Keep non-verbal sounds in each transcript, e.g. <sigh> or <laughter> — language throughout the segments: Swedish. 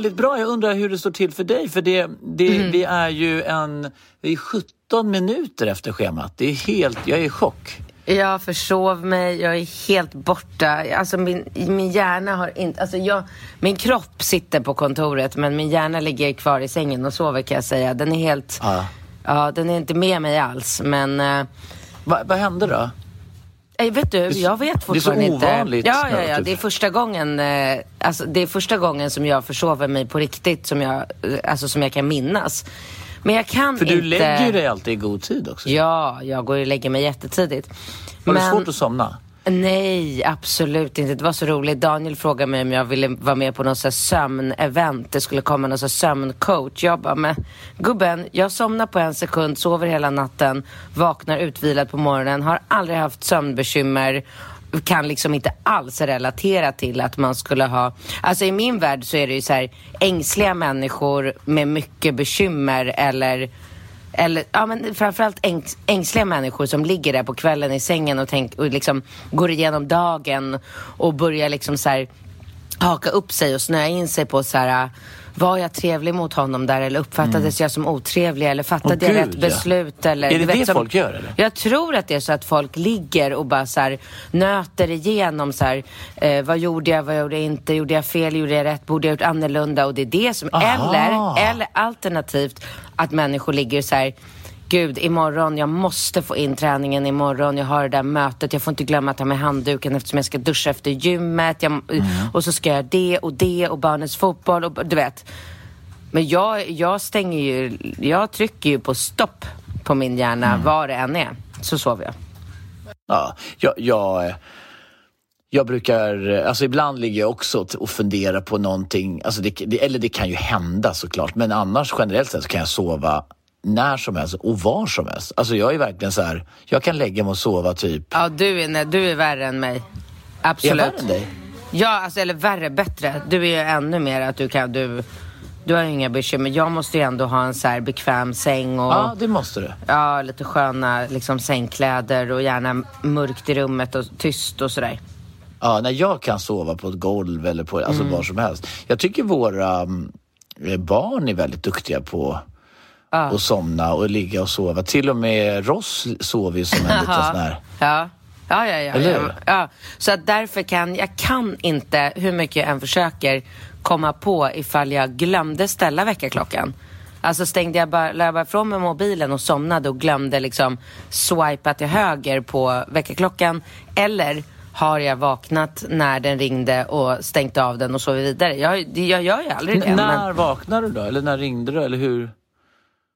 Väldigt bra. Jag undrar hur det står till för dig. För det, det, Mm. vi är ju en... Vi är 17 minuter efter schemat. Det är helt... Jag är i chock. Jag försov mig, jag är helt borta. Alltså min, min hjärna har inte... Alltså jag, min kropp sitter på kontoret men min hjärna ligger kvar i sängen och sover kan jag säga. Den är helt... Ja. Ja, den är inte med mig alls men... eh, Va, vad hände då? Eh, vet du, jag vet det är så fortfarande inte. ovanligt Ja, ja, ja. typ. Det är första gången, eh, alltså, det är första gången som jag försover mig på riktigt som jag, eh, alltså, som jag kan minnas. Men jag kan För inte... du lägger dig alltid i god tid också. Ja, jag går och lägger mig jättetidigt. Du Men- svårt att somna? Nej, absolut inte. Det var så roligt. Daniel frågade mig om jag ville vara med på något så här sömnevent. Det skulle komma någon så här sömncoach. Jag bara, men gubben, jag somnar på en sekund, sover hela natten, vaknar utvilad på morgonen, har aldrig haft sömnbekymmer kan liksom inte alls relatera till att man skulle ha... Alltså i min värld så är det ju så här ängsliga människor med mycket bekymmer eller eller ja, men framförallt ängs, ängsliga människor som ligger där på kvällen i sängen och, tänk, och liksom går igenom dagen och börjar liksom så här haka upp sig och snöa in sig på så här var jag trevlig mot honom där eller uppfattades jag som otrevlig eller fattade Mm. Åh, jag gud, rätt ja. beslut? Eller, Är det vet, det som- folk gör, eller? Jag tror att det är så att folk ligger och bara så här nöter igenom så här, eh, vad gjorde jag, vad gjorde jag inte, gjorde jag fel, gjorde jag rätt, borde jag gjort annorlunda och det är det som, Aha. eller, eller alternativt att människor ligger så här Gud, imorgon, jag måste få in träningen imorgon. Jag har det där mötet. Jag får inte glömma att ta med handduken eftersom jag ska duscha efter gymmet. Jag, Mm. Och så ska jag det och det och barnens fotboll och du vet. Men jag, jag stänger ju, jag trycker ju på stopp på min hjärna Mm. vad det än är. Så sover jag. Ja, jag, jag, jag brukar, alltså ibland ligger jag också och funderar på någonting, alltså det, det, eller det kan ju hända såklart, men annars generellt sett så kan jag sova när som helst och var som helst. Alltså jag är verkligen så här, jag kan lägga mig och sova typ, Ja, du är, nej, du är värre än mig. är jag Absolut. värre än dig? Ja, alltså, eller värre, bättre. Du är ju ännu mer att du kan, du, du har ju inga bekymmer. Jag måste ju ändå ha en så här bekväm säng och Ja, det måste du. ja, lite sköna liksom, sängkläder och gärna mörkt i rummet och tyst och sådär. Ja, när jag kan sova på ett golv eller på, alltså Mm. var som helst. Jag tycker våra mm, barn är väldigt duktiga på att somna och ligga och sova. Till och med Ross sover ju som en liten sån här... Ja. Ja, ja, ja. Eller ja, ja. Så att därför kan jag kan inte, hur mycket jag än försöker, komma på ifall jag glömde ställa väckarklockan. Alltså stängde jag bara, la jag bara ifrån mig mobilen och somnade och glömde liksom swipa till höger på väckarklockan. Eller har jag vaknat när den ringde och stängt av den och sovit vidare? Jag, jag gör ju aldrig det. N- men- när vaknade du då? Eller när ringde du? Eller hur?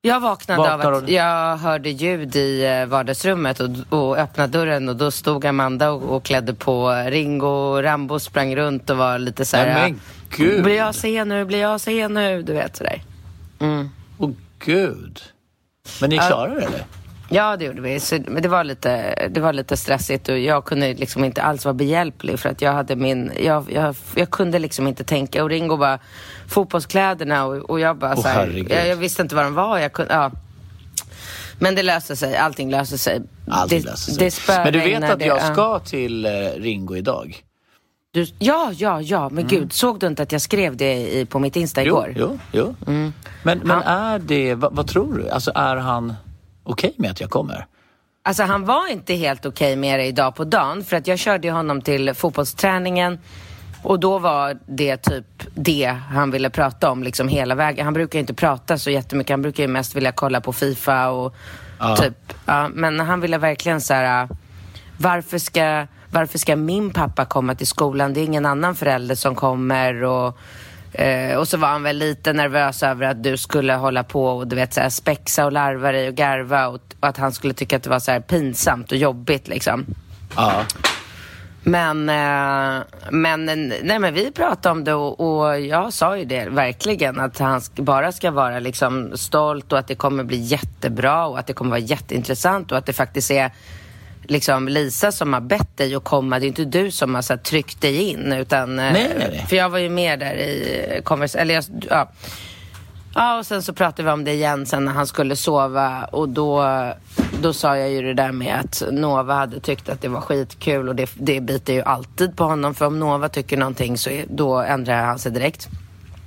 Jag vaknade Vaknar av att jag hörde ljud i eh, vardagsrummet och, och öppnade dörren och då stod Amanda och, och klädde på Ringo och Rambo sprang runt och var lite så här. Nej, men gud. Blir jag sen nu? Blir jag sen nu? Du vet sådär. Mm. Åh gud. Men ni klarade det eller? Ja, det gjorde vi. Så, men det var, lite, det var lite stressigt och jag kunde liksom inte alls vara behjälplig för att jag hade min... Jag, jag, jag kunde liksom inte tänka. Och Ringo bara, fotbollskläderna och, och jag bara Åh, så här, jag, jag visste inte vad de var. Jag kunde, ja. Men det löste sig, allting löste sig. Allting det, löser sig. Det Men du vet att jag ja. ska till eh, Ringo idag? Du, ja, ja, ja, men gud, såg du inte att jag skrev det i, på mitt Insta Jo, igår? jo, jo. Men, men är det, vad, vad tror du? Alltså är han okej med att jag kommer? Alltså han var inte helt okej med det idag på dagen för att jag körde honom till fotbollsträningen och då var det typ det han ville prata om liksom hela vägen. Han brukar inte prata så jättemycket, han brukar ju mest vilja kolla på Fifa och Ja. typ, ja, men han ville verkligen så här, varför ska, varför ska min pappa komma till skolan? Det är ingen annan förälder som kommer och Eh, och så var han väl lite nervös över att du skulle hålla på och du vet så här, spexa och larva dig och garva och, och att han skulle tycka att det var så här pinsamt och jobbigt liksom. Ja. Men, eh, men, nej, men vi pratade om det och, och jag sa ju det verkligen att han bara ska vara liksom stolt och att det kommer bli jättebra och att det kommer vara jätteintressant och att det faktiskt är liksom Lisa som har bett dig att komma. Det är inte du som har så här, tryckt dig in utan... eh, Nej, nej, nej. För jag var ju med där i konvers... Eller jag, ja. Ja, och sen så pratade vi om det igen sen när han skulle sova och då, då sa jag ju det där med att Nova hade tyckt att det var skitkul och det, det biter ju alltid på honom för om Nova tycker någonting så är, då ändrar han sig direkt.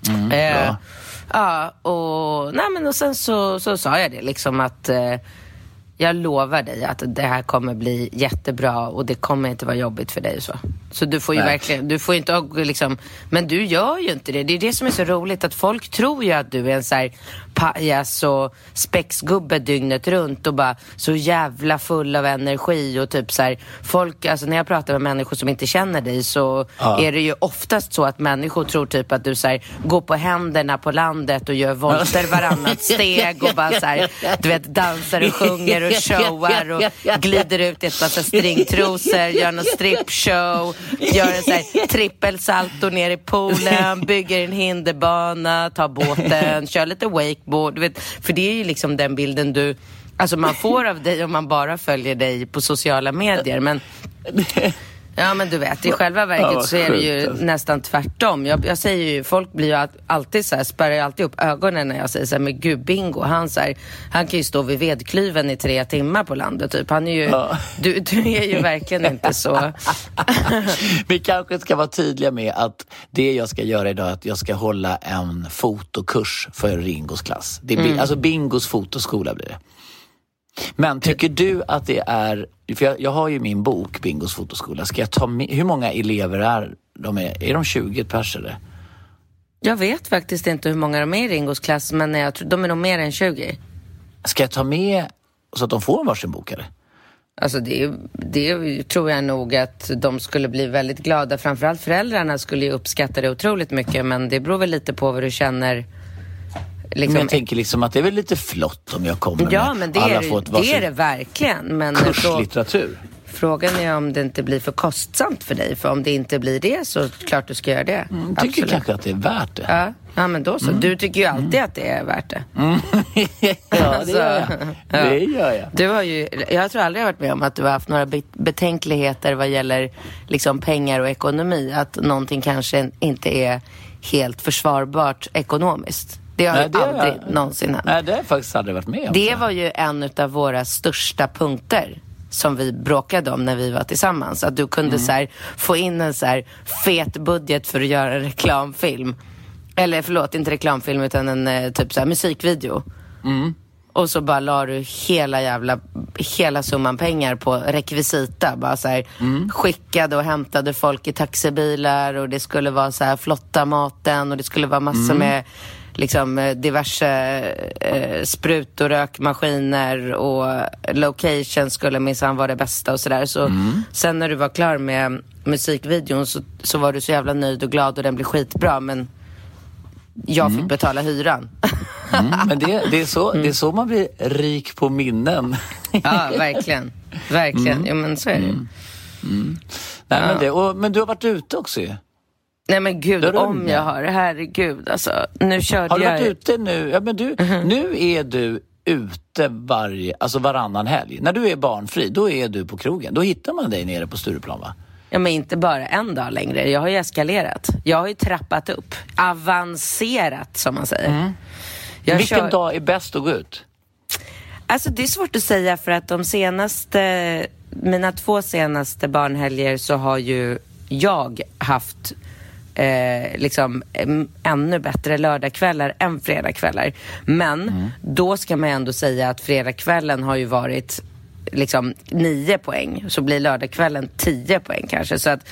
Mm, eh, bra. ja, och, nej, men och sen så, så sa jag det liksom att eh, jag lovar dig att det här kommer bli jättebra och det kommer inte vara jobbigt för dig. Så, så du får ju Nej. verkligen, du får inte liksom, men du gör ju inte det. Det är det som är så roligt att folk tror ju att du är en så här pajas och spexgubbe dygnet runt och bara så jävla full av energi och typ så här, folk, alltså när jag pratar med människor som inte känner dig så Ja. är det ju oftast så att människor tror typ att du så här, går på händerna på landet och gör volter varannat <laughs> steg och bara så här, du vet dansar och sjunger och showar och glider ut i ett massa stringtrosor, gör någon strippshow, gör en så här trippelsalto ner i poolen, bygger en hinderbana, tar båten, kör lite wakeboard. Du vet, för det är ju liksom den bilden du Alltså man får av dig om man bara följer dig på sociala medier. Men Ja men du vet, i själva verket Ja, så är det ju alltså. nästan tvärtom. Jag, jag säger ju, folk blir ju all- alltid så här, spärrar ju alltid upp ögonen när jag säger så här, men gud Bingo, han, så här, han kan ju stå vid vedklyven i tre timmar på landet typ. Han är ju, Ja. du, du är ju verkligen inte så. <laughs> Vi kanske ska vara tydliga med att det jag ska göra idag är att jag ska hålla en fotokurs för Ringos klass. Det blir, Alltså Bingos fotoskola blir det. Men tycker du att det är, för jag, jag har ju min bok Bingos fotoskola, ska jag ta med, hur många elever är de? Är, är de 20 pers eller? Jag vet faktiskt inte hur många de är i Ringos klass, men jag tror, de är nog mer än 20. Ska jag ta med så att de får varsin bok eller? Alltså det, det tror jag nog att de skulle bli väldigt glada. Framförallt föräldrarna skulle ju uppskatta det otroligt mycket, men det beror väl lite på vad du känner. Liksom, Men jag tänker liksom att det är väl lite flott om jag kommer Ja, med men det alla är, får ett det, varsin är det verkligen. Men kurslitteratur. frågan är om det inte blir för kostsamt för dig. För om det inte blir det så klart du ska göra det. Jag Mm, tycker kanske att det är värt det. Ja, ja, men då så. Du tycker ju alltid att det är värt det. <laughs> ja, det gör jag. Ja. Det gör jag. Du har ju, jag tror aldrig jag har varit med om att du har haft några be- betänkligheter vad gäller liksom pengar och ekonomi. Att någonting kanske inte är helt försvarbart ekonomiskt. Det har Nej, ju det aldrig jag- någonsin hänt. Nej, det har jag faktiskt aldrig varit med om. Det var ju en av våra största punkter som vi bråkade om när vi var tillsammans. Att du kunde så här, få in en så här fet budget för att göra en reklamfilm. Eller förlåt, inte reklamfilm utan en eh, typ så här, musikvideo. Och så bara la du hela jävla, hela summan pengar på rekvisita. Bara så här, skickade och hämtade folk i taxibilar och det skulle vara så här flotta maten och det skulle vara massor med liksom eh, diverse eh, sprut och rökmaskiner och location skulle minsann vara det bästa och sådär. Så sen när du var klar med musikvideon så, så var du så jävla nöjd och glad och den blev skitbra men jag fick betala hyran. Mm, men det, det, är så, det är så man blir rik på minnen. Ja, verkligen. Verkligen. Ja, men så är det. Nej, men, det, och, men du har varit ute också ju. Nej men gud, är om jag har. Herregud, alltså. Nu körde Har du jag... varit ute nu? Ja, men du, Nu är du ute varje, alltså varannan helg. När du är barnfri, då är du på krogen. Då hittar man dig nere på Stureplan va? Ja, men inte bara en dag längre. Jag har ju eskalerat. Jag har ju trappat upp. Avancerat, som man säger. Jag Vilken kör- dag är bäst att gå ut? Alltså det är svårt att säga för att de senaste, mina två senaste barnhelger så har ju jag haft eh, liksom ännu bättre lördagskvällar än fredagskvällar. Men då ska man ändå säga att fredagskvällen har ju varit liksom nio poäng. Så blir lördagskvällen tio poäng kanske. Så att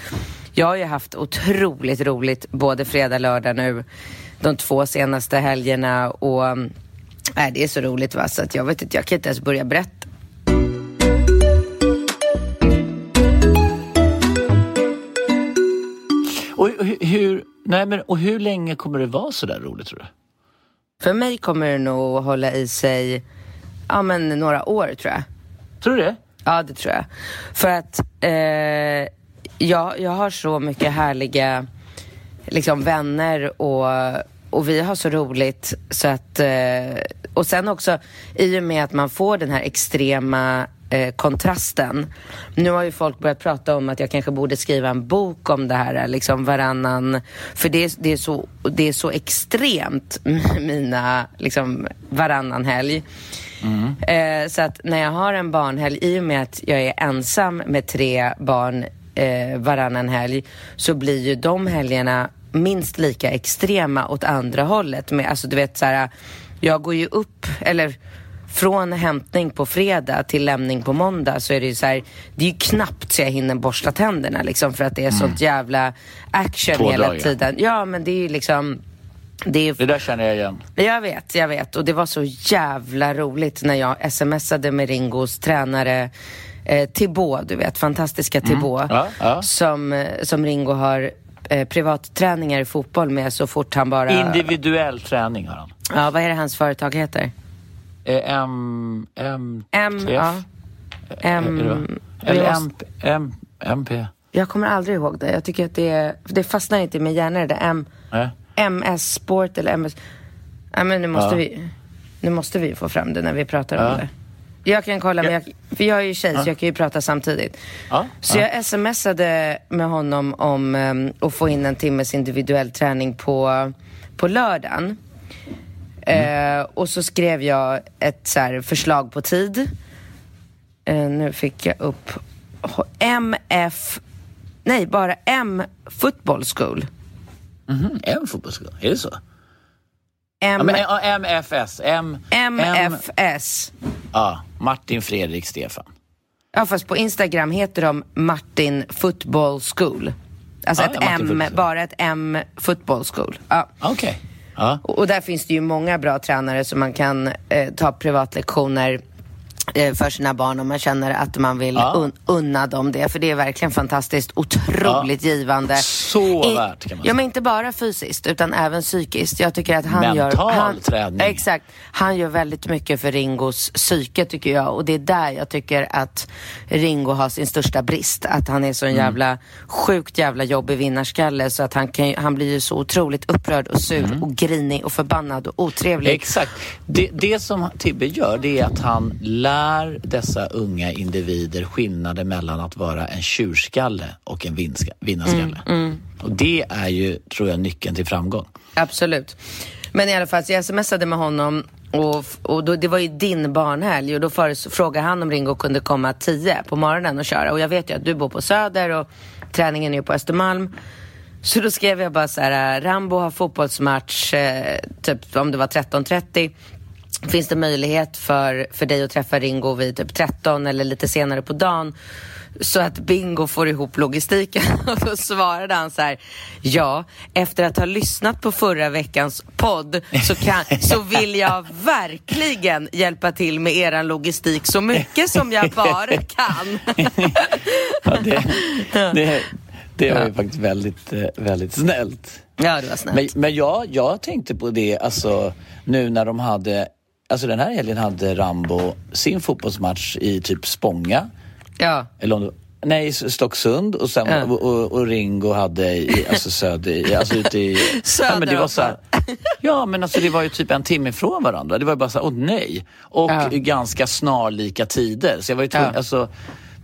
jag har ju haft otroligt roligt både fredag, lördag nu de två senaste helgerna och mm, nej, det är så roligt va så att jag vet inte, jag kan inte ens börja berätta. Och hur, nej men, och hur länge kommer det vara så där roligt tror du? För mig kommer det nog hålla i sig ja, men några år tror jag. Tror du det? Ja, det tror jag. För att eh, jag, jag har så mycket härliga liksom, vänner och, och vi har så roligt så att... Eh, och sen också i och med att man får den här extrema eh, kontrasten. Nu har ju folk börjat prata om att jag kanske borde skriva en bok om det här, liksom varannan... För det är, det är, så, det är så extremt, <laughs> mina liksom, varannan helg. Eh, så att när jag har en barnhelg, i och med att jag är ensam med tre barn eh, varannan helg, så blir ju de helgerna minst lika extrema åt andra hållet. Med, alltså du vet så här, jag går ju upp, eller från hämtning på fredag till lämning på måndag så är det ju så här, det är ju knappt så jag hinner borsta tänderna liksom för att det är sånt jävla action Pådrag, hela ja. tiden. Ja men det är ju liksom, det är Det där känner jag igen. jag vet, jag vet. Och det var så jävla roligt när jag smsade med Ringos tränare eh, Thibaut, du vet, fantastiska Thibaut. Ja, ja. Som, eh, som Ringo har eh, privatträningar i fotboll med så fort han bara... Individuell träning har han. Ja, vad är det hans företag heter? Eh, M... M... M... Ja. M... Det va? Eller M... M... MP? Jag kommer aldrig ihåg det. Jag tycker att det, det fastnar inte i min hjärna det där M... MS Sport eller MS... Nej men nu måste Ja. vi... Nu måste vi få fram det när vi pratar Ja. om det. Jag kan kolla, men Ja. jag, för jag är ju tjej så jag kan ju prata samtidigt. Ja, Så ja. jag smsade med honom om um, att få in en timmes individuell träning på, på lördagen. Mm. Eh, och så skrev jag ett så här, förslag på tid. Eh, nu fick jag upp MF, nej bara M Football School. Mhm, M fotbollsskola, är det så? M, Ja, men, MFS. M... M... MFS. Ja, Martin Fredrik Stefan. Ja, fast på Instagram heter de Martin Football School. Alltså Ja, ett ja, M, Football School. bara ett M Football School. Ja. Okej. Ja. Och och där finns det ju många bra tränare som man kan eh, ta privatlektioner för sina barn om man känner att man vill Ja. un- unna dem det. För det är verkligen fantastiskt, otroligt givande. Så värt, kan man Ja, säga. men inte bara fysiskt utan även psykiskt. Jag tycker att han gör... Mental träning. Exakt. Han gör väldigt mycket för Ringos psyke tycker jag. Och det är där jag tycker att Ringo har sin största brist. Att han är så en Mm. jävla sjukt jävla jobbig vinnarskalle så att han, kan, han blir ju så otroligt upprörd och sur Mm. och grinig och förbannad och otrevlig. Exakt. Det, det som Tibbe gör det är att han lär dessa unga individer skillnaden mellan att vara en tjurskalle och en vinska, vinnarskalle. Mm, Och det är ju, tror jag, nyckeln till framgång. Absolut. Men i alla fall, jag smsade med honom och, och då, det var ju din barnhelg och då frågade han om Ringo kunde komma 10 på morgonen och köra. Och jag vet ju att du bor på Söder och träningen är ju på Östermalm. Så då skrev jag bara så här, Rambo har fotbollsmatch, eh, typ om det var 13.30. Finns det möjlighet för, för dig att träffa Ringo vid typ 13 eller lite senare på dagen? Så att Bingo får ihop logistiken. <laughs> Och då svarade han så här, ja, efter att ha lyssnat på förra veckans podd så, kan, så vill jag verkligen hjälpa till med eran logistik så mycket som jag bara kan. <laughs> Ja, det, det, det var ju faktiskt väldigt, eh, väldigt snällt. Ja, det var snällt. Men, men jag, jag tänkte på det, alltså nu när de hade, alltså den här helgen hade Rambo sin fotbollsmatch i typ Spånga. Ja. Eller om det, nej, Stocksund och, sen, Ja. och, och, och Ringo hade i, alltså söder, alltså ute i... <laughs> ja, men det var så här, ja, men alltså det var ju typ en timme ifrån varandra. Det var ju bara så här, åh nej. Och Ja. ganska snarlika tider. Så jag var ju tvungen, alltså,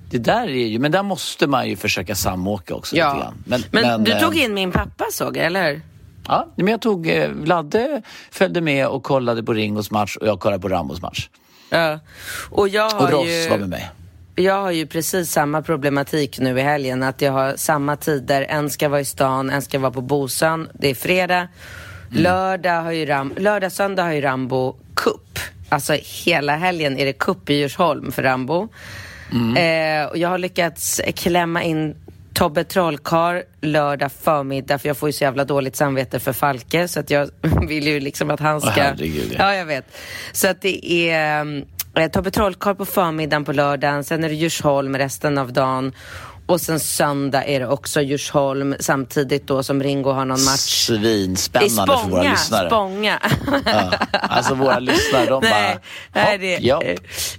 det där är ju, men där måste man ju försöka samåka också lite Ja. grann. Men, du eh, tog in min pappa såg jag, eller? Ja, men jag tog, eh, Vladde följde med och kollade på Ringos match och jag kollade på Rambos match. Ja. Och jag har Och Ross ju... var med mig. jag har ju precis samma problematik nu i helgen. Att jag har samma tider. En ska vara i stan, en ska vara på Bosön. Det är fredag. Mm. Lördag, har ju Ram lördag, söndag har ju Rambo kupp. Alltså hela helgen är det kupp i Djursholm för Rambo. Mm. Eh, och jag har lyckats klämma in Tobbe Trollkar lördag förmiddag för jag får ju så jävla dåligt samvete för Falke så att jag <laughs> vill ju liksom att han ska... Oh, herregud, ja. ja, jag vet. Så att det är eh, Tobbe Trollkarl på förmiddagen på lördagen, sen är det Djursholm resten av dagen och sen söndag är det också Djursholm samtidigt då som Ringo har någon match. Svinspännande för våra lyssnare. Spånga, ja, Alltså våra <laughs> lyssnare, de nej, bara, nej, det, ja.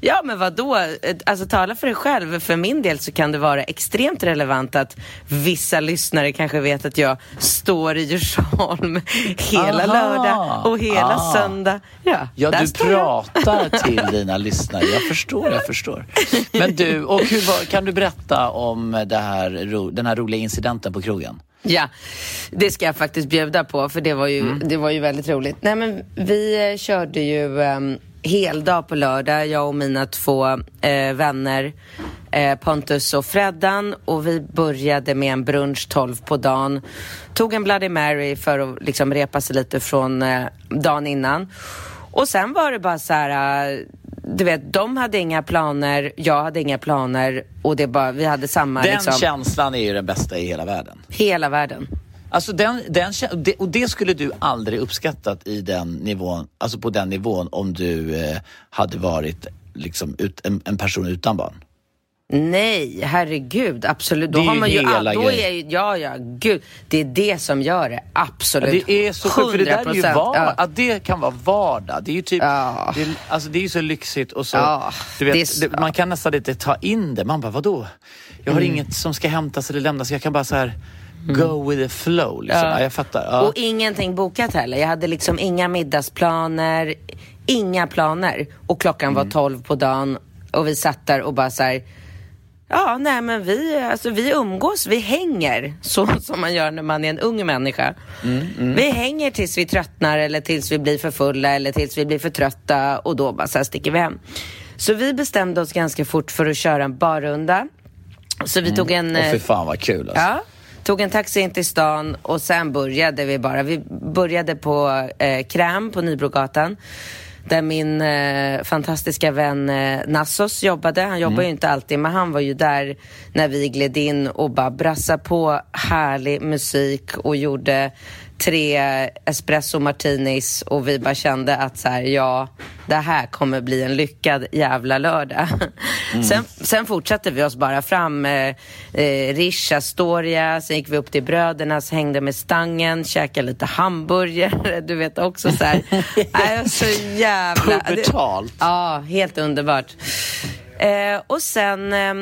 ja men vadå, alltså tala för dig själv. För min del så kan det vara extremt relevant att vissa lyssnare kanske vet att jag står i Djursholm <laughs> hela Aha. lördag och hela ah. söndag. Ja, ja du pratar jag. <laughs> till dina lyssnare. Jag förstår, jag förstår. Men du, och hur, kan du berätta om det här, den här roliga incidenten på krogen? Ja, det ska jag faktiskt bjuda på för det var ju, mm. det var ju väldigt roligt. Nej men vi eh, körde ju um, heldag på lördag, jag och mina två eh, vänner eh, Pontus och Freddan och vi började med en brunch 12 på dagen. Tog en Bloody Mary för att liksom repa sig lite från eh, dagen innan. Och sen var det bara så här, uh, du vet, de hade inga planer, jag hade inga planer och det bara, vi hade samma... Den liksom, känslan är ju den bästa i hela världen. Hela världen. Alltså den, den, och det skulle du aldrig uppskattat i den nivån, alltså på den nivån om du eh, hade varit liksom ut, en, en person utan barn. Nej, herregud, absolut. Då det är har man ju, hela då är, Ja, ja, gud. Det är det som gör det, absolut. Ja, det är så sjukt, för det där är ju var, ja. att det kan vara vardag. Det är ju typ, ja. det, alltså det är ju så lyxigt och så, ja, du vet, så, det, man kan nästan inte ta in det. Man bara, vadå? Jag har mm. inget som ska hämtas eller lämnas, jag kan bara så här Mm. Go with the flow. Liksom. Ja. jag fattar. Ja. Och ingenting bokat heller. Jag hade liksom inga middagsplaner, inga planer. Och klockan mm. var tolv på dagen och vi satt där och bara så här, Ja, nej men vi, alltså, vi umgås, vi hänger så <laughs> som man gör när man är en ung människa. Mm, mm. Vi hänger tills vi tröttnar eller tills vi blir för fulla eller tills vi blir för trötta och då bara så här sticker vi hem. Så vi bestämde oss ganska fort för att köra en barrunda. Så vi mm. tog en... Åh, fy fan vad kul alltså. Ja, tog en taxi in till stan och sen började vi bara. Vi började på eh, Kräm på Nybrogatan där min eh, fantastiska vän eh, Nassos jobbade. Han jobbar mm. ju inte alltid, men han var ju där när vi gled in och bara brassade på härlig musik och gjorde tre espresso martinis och vi bara kände att så här, ja, det här kommer bli en lyckad jävla lördag. Mm. <laughs> Sen, sen fortsatte vi oss bara fram. Eh, eh, Rish Astoria, sen gick vi upp till Brödernas, hängde med stangen, käkade lite hamburgare, <laughs> du vet också så här. <laughs> äh, så jävla... Pubertalt. Ja, helt underbart. Eh, och sen... Eh,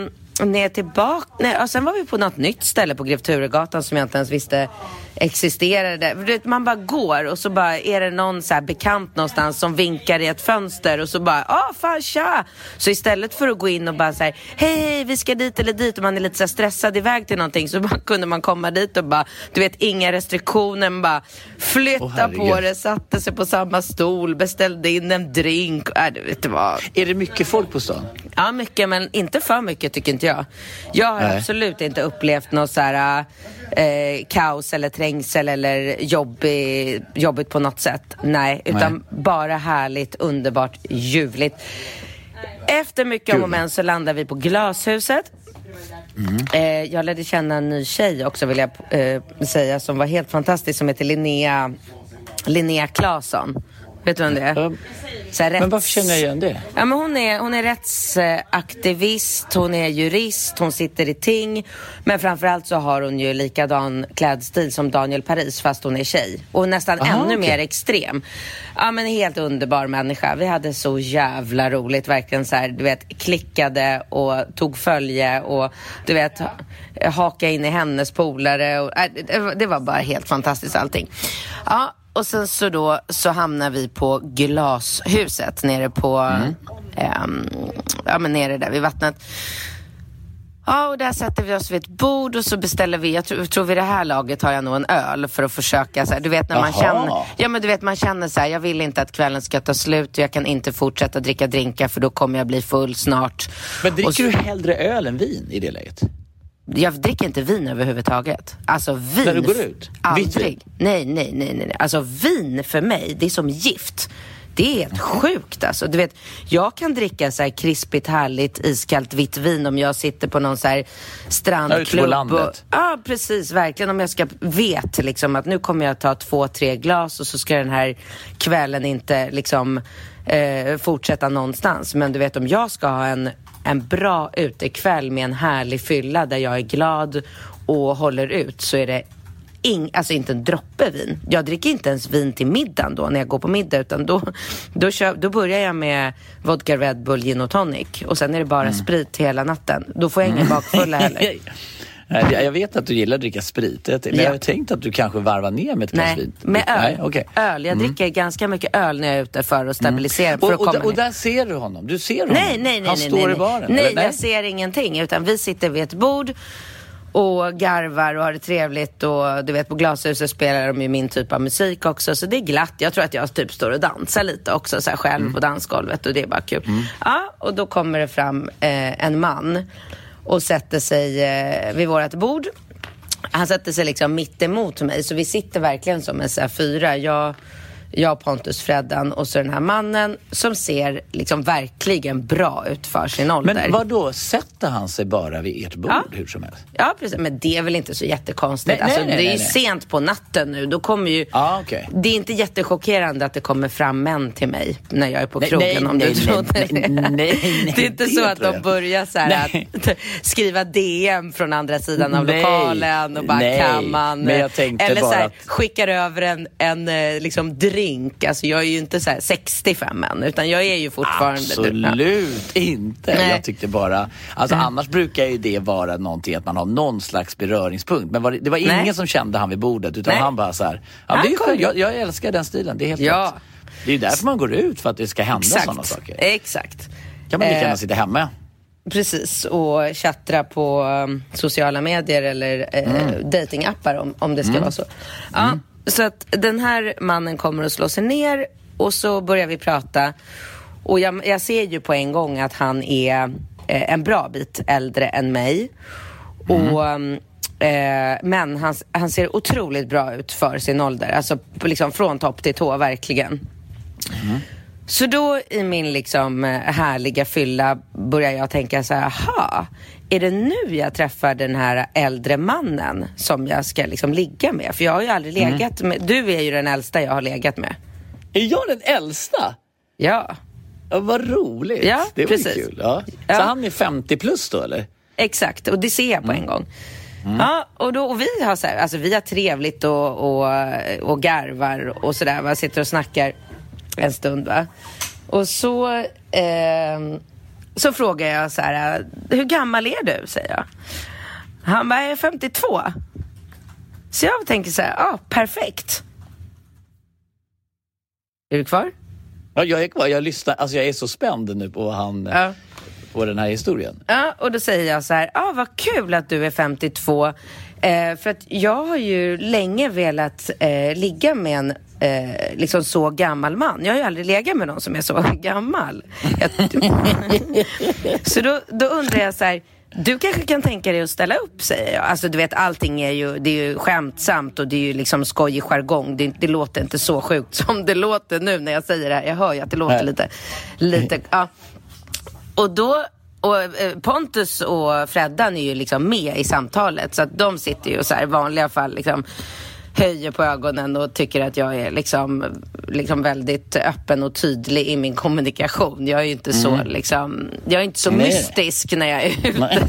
ner tillbaka. Nej, och sen var vi på något nytt ställe på Grev Turegatan som jag inte ens visste existerade. Man bara går och så bara är det någon så bekant någonstans som vinkar i ett fönster och så bara, ah fan tja! Så istället för att gå in och bara säga hej, hej vi ska dit eller dit och man är lite så stressad iväg till någonting så <laughs> bara, kunde man komma dit och bara, du vet inga restriktioner, man bara flytta oh, på det, satte sig på samma stol, beställde in en drink. Äh, du vet vad. Är det mycket folk på stan? Ja, mycket, men inte för mycket tycker inte jag. Jag har Nej. absolut inte upplevt något så här eh, kaos eller trängsel eller jobbig, jobbigt på något sätt. Nej, utan Nej. bara härligt, underbart, ljuvligt. Efter mycket om och men så landar vi på Glashuset. Mm. Eh, jag lärde känna en ny tjej också vill jag eh, säga som var helt fantastisk som heter Linnea, Linnea Claesson. Vet du vem det är? Så här, rätts... Men varför känner jag igen det? Ja, men hon, är, hon är rättsaktivist, hon är jurist, hon sitter i ting. Men framförallt så har hon ju likadan klädstil som Daniel Paris fast hon är tjej. Och nästan Aha, ännu okay. mer extrem. Ja men helt underbar människa. Vi hade så jävla roligt. Verkligen så här, du vet, klickade och tog följe och du vet, haka in i hennes polare. Och, äh, det var bara helt fantastiskt allting. Ja, och sen så då så hamnar vi på Glashuset nere på, mm. um, ja men nere där vid vattnet. Ja, och där sätter vi oss vid ett bord och så beställer vi, jag tror, tror vid det här laget har jag nog en öl för att försöka så här, du vet när man Jaha. känner, ja men du vet man känner så här, jag vill inte att kvällen ska ta slut och jag kan inte fortsätta dricka drinkar för då kommer jag bli full snart. Men dricker så- du hellre öl än vin i det läget? Jag dricker inte vin överhuvudtaget. Alltså vin. När du går ut? Aldrig. Nej, nej, nej, nej. Alltså vin för mig, det är som gift. Det är helt sjukt alltså. Du vet, jag kan dricka så här krispigt, härligt, iskallt vitt vin om jag sitter på någon så här Ja, ute på strandklubb. landet. Ja, precis. Verkligen. Om jag ska vet liksom att nu kommer jag ta två, tre glas och så ska den här kvällen inte liksom eh, fortsätta någonstans. Men du vet, om jag ska ha en, en bra utekväll med en härlig fylla där jag är glad och håller ut så är det ing, alltså inte en droppe vin. Jag dricker inte ens vin till middagen då när jag går på middag utan då, då, kör, då börjar jag med vodka, Red Bull, gin och tonic och sen är det bara sprit hela natten. Då får jag ingen <laughs> bakfulla heller. Nej, Jag vet att du gillar att dricka sprit, men Ja. jag har tänkt att du kanske varvar ner med ett glas Nej, vin. med öl. Nej, okej. öl. Jag dricker ganska mycket öl när jag är ute för att stabilisera. För Och, att och, och ner. där ser du honom? Du ser honom? Nej, nej, nej. Han nej, står nej, i baren? Nej, eller? jag ser ingenting. Utan vi sitter vid ett bord och garvar och har det trevligt. Och du vet, på Glashuset spelar de ju min typ av musik också. Så det är glatt. Jag tror att jag typ står och dansar lite också så här själv Mm. på dansgolvet. Och det är bara kul. Ja, och då kommer det fram eh, en man och sätter sig eh, vid vårt bord. Han sätter sig liksom mitt emot mig, så vi sitter verkligen som en så här fyra. Jag, jag, Pontus, Freddan och så den här mannen som ser liksom verkligen bra ut för sin ålder. Men vad då sätter han sig bara vid ert bord Ja. hur som helst? Ja, precis. Men det är väl inte så jättekonstigt. Nej, nej, alltså, nej, det är nej, ju nej. sent på natten nu. Då kommer ju... Ja, okej. Det är inte jättechockerande att det kommer fram män till mig när jag är på Nej, krogen nej, om nej, du trodde nej, det. nej, <laughs> nej, det är inte det så att de börjar så Nej. att <laughs> skriva DM från andra sidan av Nej, lokalen och bara nej, kan man... eller så här, att- skickar över en, en eh, liksom drink. Alltså jag är ju inte så här 65 än, utan jag är ju fortfarande... Absolut inte. Nej. Jag tyckte bara... Alltså annars brukar ju det vara någonting att man har någon slags beröringspunkt. Men var det, det var ingen Nej. som kände han vid bordet utan Nej. han bara så här. Ja, Han det är. Jag, jag älskar den stilen. Det är helt Ja. rätt. Det är ju därför man går ut, för att det ska hända sådana saker. Exakt. kan man lika gärna Eh, sitta hemma. Precis, och chattra på um, sociala medier eller eh, Mm. datingappar om, om det ska vara så. Ja, Så att den här mannen kommer att slå sig ner och så börjar vi prata. Och jag, jag ser ju på en gång att han är eh, en bra bit äldre än mig. Och, um, eh, men han, han ser otroligt bra ut för sin ålder. Alltså liksom från topp till tå, verkligen. Så då i min liksom eh, härliga fylla börjar jag tänka så här, aha, är det nu jag träffar den här äldre mannen som jag ska liksom ligga med? För jag har ju aldrig Mm. legat med, du är ju den äldsta jag har legat med. Är jag den äldsta? Ja, Ja, vad roligt. Ja, det var precis. kul. Ja. Så Ja. han är 50 plus då eller? exakt. Och det ser jag på en gång. Ja, och, då, och vi har så här, alltså vi har trevligt och, och, och garvar och sådär. Sitter och snackar en stund va. Och så, ehm, så frågar jag så här, hur gammal är du? Säger jag. Han bara, jag är 52. Så jag tänker så här, ja, perfekt. Är du kvar? Ja, jag är kvar. Jag lyssnar. Alltså jag är så spänd nu på, han, Ja. på den här historien. Ja, och då säger jag så här, ah, vad kul att du är 52. Eh, för att jag har ju länge velat eh, ligga med en eh, liksom så gammal man. Jag har ju aldrig legat med någon som är så <laughs> gammal. Jag, <laughs> så då, då undrar jag så här, du kanske kan tänka dig att ställa upp, säger jag. Alltså du vet, allting är ju, det är ju skämtsamt och det är ju liksom skojig jargong. Det, det låter inte så sjukt som det låter nu när jag säger det här. Jag hör ju att det låter Nej. lite, lite, ja. Och då, och eh, Pontus och Freddan är ju liksom med i samtalet. Så att de sitter ju så här i vanliga fall liksom höjer på ögonen och tycker att jag är liksom, liksom väldigt öppen och tydlig i min kommunikation. Jag är ju inte så liksom, jag är inte så Nej. mystisk när jag är <laughs> ute.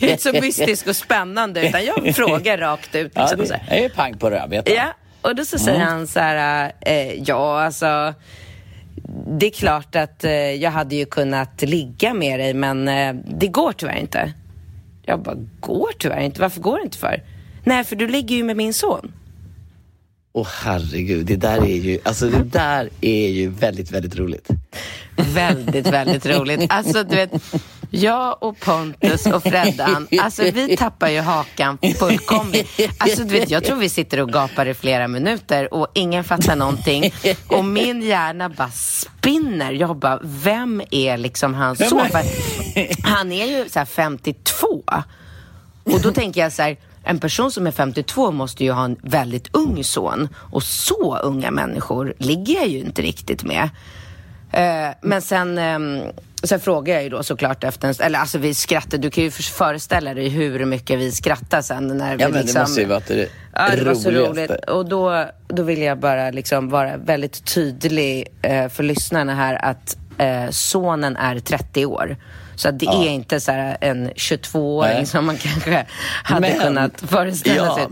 Jag är inte så mystisk och spännande utan jag <laughs> frågar rakt ut. Ja, Liksom, det så här. är pang på rödbetan. Ja, och då så säger han så här, eh, ja alltså det är klart att eh, jag hade ju kunnat ligga med dig men eh, det går tyvärr inte. Jag bara, går tyvärr inte? Varför går det inte för? Nej, för du ligger ju med min son. Åh herregud, det där är ju, alltså det där är ju väldigt, väldigt roligt. Väldigt, väldigt roligt. Alltså, du vet, Jag och Pontus och Freddan, <laughs> alltså vi tappar ju hakan fullkomligt. Alltså du vet, jag tror vi sitter och gapar i flera minuter och ingen fattar någonting. Och min hjärna bara spinner. Jag bara, vem är liksom son? För Han är ju så här 52. Och då tänker jag så här, en person som är 52 måste ju ha en väldigt ung son. Och så unga människor ligger jag ju inte riktigt med. Eh, men sen, eh, sen frågar jag ju då såklart efter en, eller alltså vi skrattar, du kan ju föreställa dig hur mycket vi skrattar sen när vi Ja, men liksom, det måste ju varit det Ja, det var så roligt. Och då, då vill jag bara liksom vara väldigt tydlig eh, för lyssnarna här att eh, sonen är 30 år. Så det är inte så en 22-åring Nej. som man kanske hade Men- kunnat föreställa ja, sig.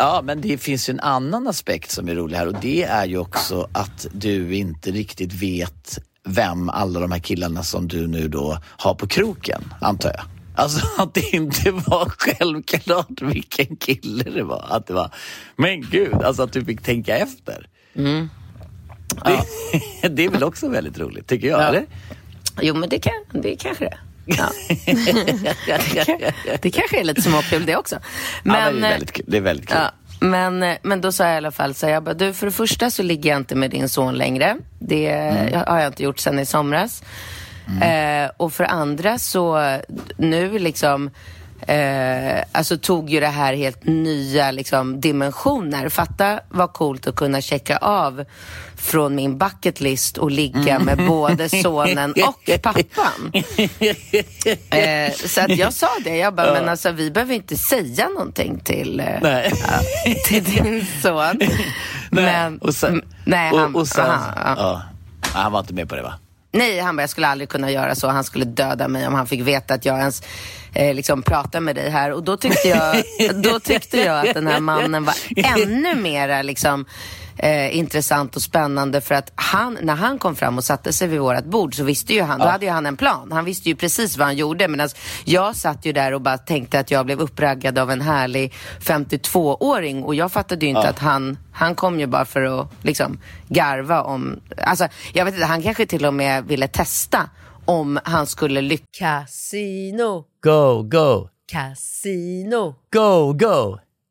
Ja, men det finns ju en annan aspekt som är rolig här och det är ju också att du inte riktigt vet vem alla de här killarna som du nu då har på kroken, antar jag. Alltså <laughs> att det inte var självklart vilken kille det var. Att det var, men gud, alltså att du fick tänka efter. Det, <laughs> det är väl också väldigt roligt, tycker jag, Ja. eller? Jo, men det, kan, det kanske det ja. <laughs> Det kanske är lite småkul det också. Men, ja, Men, det, är väldigt, kul. det är väldigt kul. Ja, men, men då sa jag i alla fall så här, jag bara, du för det första så ligger jag inte med din son längre. Det Mm. har jag inte gjort sedan i somras. Eh, och för andra så nu liksom Eh, alltså tog ju det här helt nya liksom, dimensioner. Fatta vad coolt att kunna checka av från min bucket list och ligga Mm. med både sonen och <laughs> pappan. Eh, så att jag sa det, jag bara, men alltså vi behöver inte säga någonting till, eh, Nej. till <laughs> din son. Men, och sen, nej, han, och, och sen, aha, ja. ja. Ja, han var inte med på det va? Nej, han bara, jag skulle aldrig kunna göra så. Han skulle döda mig om han fick veta att jag ens eh, liksom pratar med dig här. Och då tyckte jag, då tyckte jag att den här mannen var <laughs> ännu mera liksom Eh, intressant och spännande för att han, när han kom fram och satte sig vid vårt bord så visste ju han, då hade ju han en plan. Han visste ju precis vad han gjorde medan jag satt ju där och bara tänkte att jag blev uppraggad av en härlig 52-åring och jag fattade ju inte att han, han kom ju bara för att liksom garva om, alltså jag vet inte, han kanske till och med ville testa om han skulle lyckas. Casino, Go, go, casino, go, go,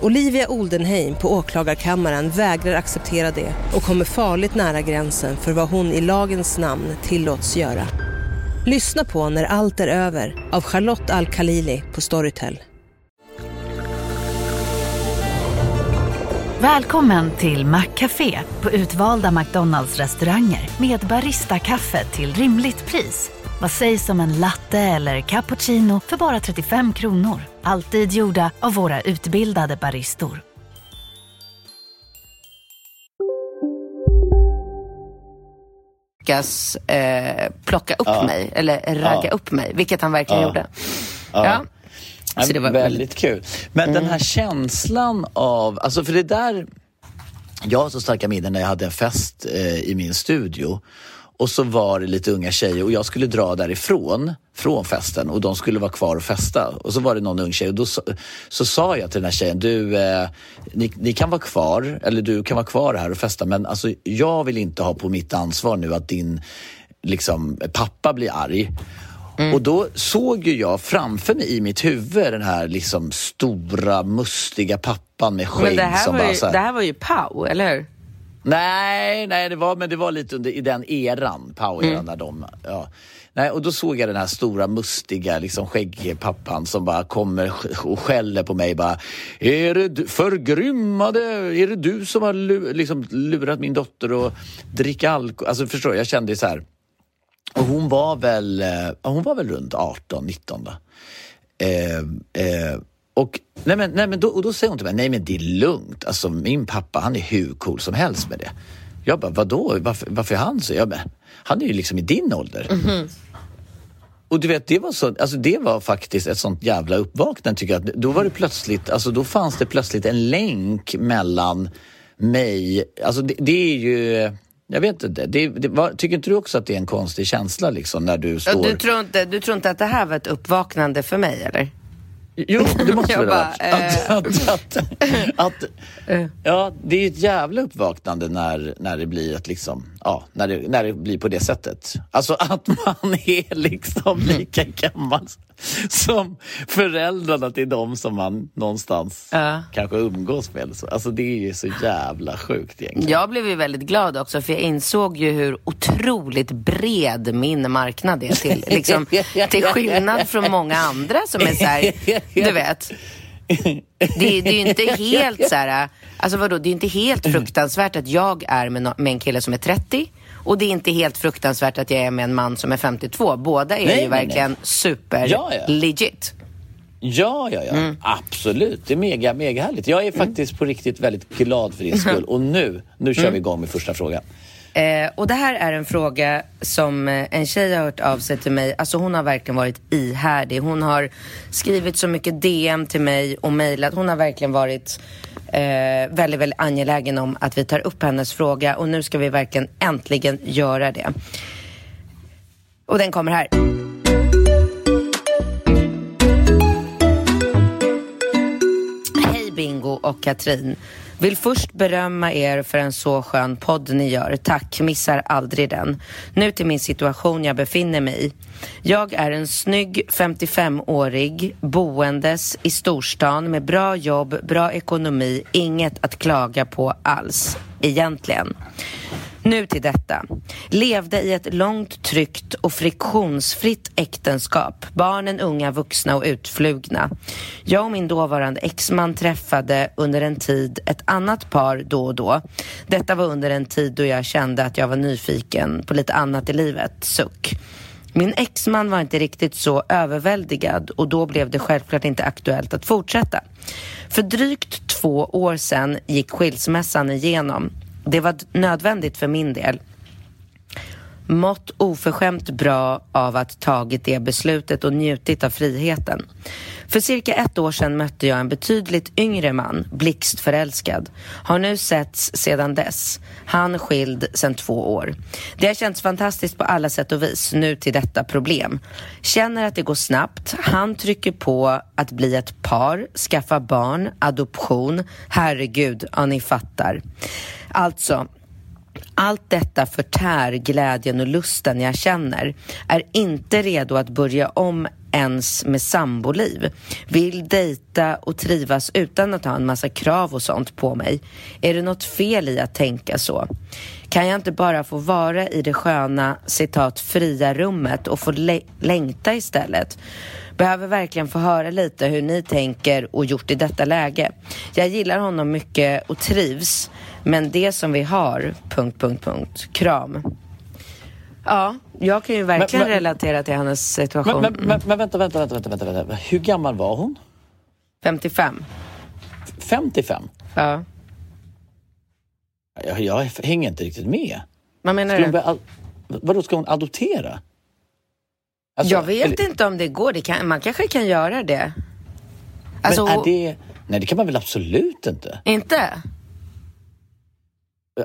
Olivia Oldenheim på åklagarkammaren vägrar acceptera det och kommer farligt nära gränsen för vad hon i lagens namn tillåts göra. Lyssna på När allt är över av Charlotte Al-Khalili på Storytel. Välkommen till Maccafé på utvalda McDonalds restauranger med Baristakaffe till rimligt pris. Vad sägs om en latte eller cappuccino för bara 35 kronor? Alltid gjorda av våra utbildade baristor. lyckas eh, plocka upp mig, eller ragga upp mig, vilket han verkligen gjorde. Ja. Så det var väldigt, väldigt... kul. Men den här känslan av, alltså för det där, jag har så starka minnen när jag hade en fest eh, i min studio Och så var det lite unga tjejer och jag skulle dra därifrån, från festen och de skulle vara kvar och festa. Och så var det någon ung tjej och då så, så sa jag till den här tjejen, du, eh, ni, ni, kan vara kvar, eller du kan vara kvar här och festa men alltså jag vill inte ha på mitt ansvar nu att din liksom, pappa blir arg. Mm. Och då såg ju jag framför mig i mitt huvud den här liksom stora, mustiga pappan med skägg. Men det här, som var bara ju, så här, det här var ju Pau, eller hur? Nej, nej det var, men det var lite under, i den eran, Power-eran, Mm. när de... Ja. Nej, och då såg jag den här stora mustiga liksom, skäggpappan som bara kommer och skäller på mig. Bara, är det du- förgrymmade? Är det du som har lu, liksom, lurat min dotter att dricka alkohol? Alltså förstår jag kände så här. Och hon var väl, eh, hon var väl runt 18, 19 då. Eh, eh, och, nej men, nej men då, och då säger hon till mig, nej men det är lugnt. Alltså min pappa han är hur cool som helst med det. Jag bara, vadå? Varför, varför är han så? Jag bara, han är ju liksom i din ålder. Och du vet, det var, så, alltså det var faktiskt ett sånt jävla uppvaknande tycker jag. Då var det plötsligt, alltså då fanns det plötsligt en länk mellan mig, alltså det, det är ju, jag vet inte, det, det var, tycker inte du också att det är en konstig känsla liksom när du står... Du tror, inte, du tror inte att det här var ett uppvaknande för mig, eller? Jo, det <laughs> måste Jag väl ha bara, varit. Att, att, att, Eh. att, ja, det är ett jävla uppvaknande när, när det blir ett liksom, ja, när det, när det blir på det sättet. Alltså att man <laughs> är liksom lika gammal <laughs> som föräldrarna till de som man någonstans Ja. kanske umgås med. Alltså det är ju så jävla sjukt egentligen. Jag blev ju väldigt glad också för jag insåg ju hur otroligt bred min marknad är till, liksom, <laughs> till skillnad från många andra som är så här, du vet. Det, det är ju inte helt så här, alltså vadå, det är inte helt fruktansvärt att jag är med, no- med en kille som är 30 och det är inte helt fruktansvärt att jag är med en man som är 52. Båda är Nej, ju nej, verkligen super Ja, ja. legit. Ja, ja, ja. Mm. Absolut. Det är mega, mega härligt. Jag är faktiskt på riktigt väldigt glad för din <laughs> skull. Och nu, nu kör Mm. vi igång med första frågan. Eh, och det här är en fråga som eh, en tjej har hört av sig till mig. Alltså hon har verkligen varit ihärdig. Hon har skrivit så mycket DM till mig och mejlat. Hon har verkligen varit eh, väldigt, väldigt angelägen om att vi tar upp hennes fråga. Och nu ska vi verkligen äntligen göra det. Och den kommer här. Hej Bingo och Katrin. Vill först berömma er för en så skön podd ni gör. Tack, missar aldrig den. Nu till min situation jag befinner mig i. Jag är en snygg 55-årig boendes i storstan med bra jobb, bra ekonomi, inget att klaga på alls, egentligen. Nu till detta. Levde i ett långt, tryggt och friktionsfritt äktenskap. Barnen unga, vuxna och utflugna. Jag och min dåvarande exman träffade under en tid ett annat par då och då. Detta var under en tid då jag kände att jag var nyfiken på lite annat i livet. Suck. Min exman var inte riktigt så överväldigad och då blev det självklart inte aktuellt att fortsätta. För drygt två år sedan gick skilsmässan igenom. Det var nödvändigt för min del. Mått oförskämt bra av att tagit det beslutet och njutit av friheten. För cirka ett år sedan mötte jag en betydligt yngre man, blixtförälskad. Har nu setts sedan dess. Han skild sedan två år. Det har känts fantastiskt på alla sätt och vis, nu till detta problem. Känner att det går snabbt. Han trycker på att bli ett par, skaffa barn, adoption. Herregud, ja ni fattar. Alltså, allt detta förtär glädjen och lusten jag känner. Är inte redo att börja om ens med samboliv. Vill dejta och trivas utan att ha en massa krav och sånt på mig. Är det något fel i att tänka så? Kan jag inte bara få vara i det sköna, citat, fria rummet och få lä- längta istället? Behöver verkligen få höra lite hur ni tänker och gjort i detta läge. Jag gillar honom mycket och trivs, men det som vi har... Punkt, punkt, punkt. Kram. Ja, jag kan ju verkligen Men- men- relatera till hennes situation. Men, men, men, vänta, vänta, vänta, vänta, vänta, vänta. Hur gammal var hon? 55. 55? Ja. Jag, jag hänger inte riktigt med. Vad menar Ska du? börja, vadå, ska hon adoptera? Alltså, Jag vet eller- inte om det går. Det kan, man kanske kan göra det. Alltså, men är det... Nej, det kan man väl absolut inte? inte?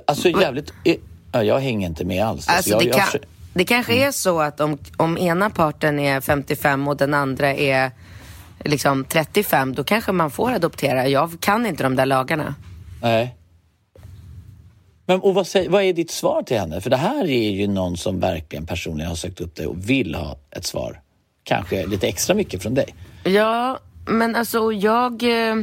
Alltså jävligt... Är, Ja, jag hänger inte med alls. Alltså, jag, det, jag, kan, jag, det kanske är så att om, om ena parten är 55 och den andra är liksom 35, då kanske man får adoptera. Jag kan inte de där lagarna. Nej. Men, och vad, säger, vad är ditt svar till henne? För det här är ju någon som verkligen personligen har sökt upp dig och vill ha ett svar. Kanske lite extra mycket från dig. Ja, men alltså jag... eh,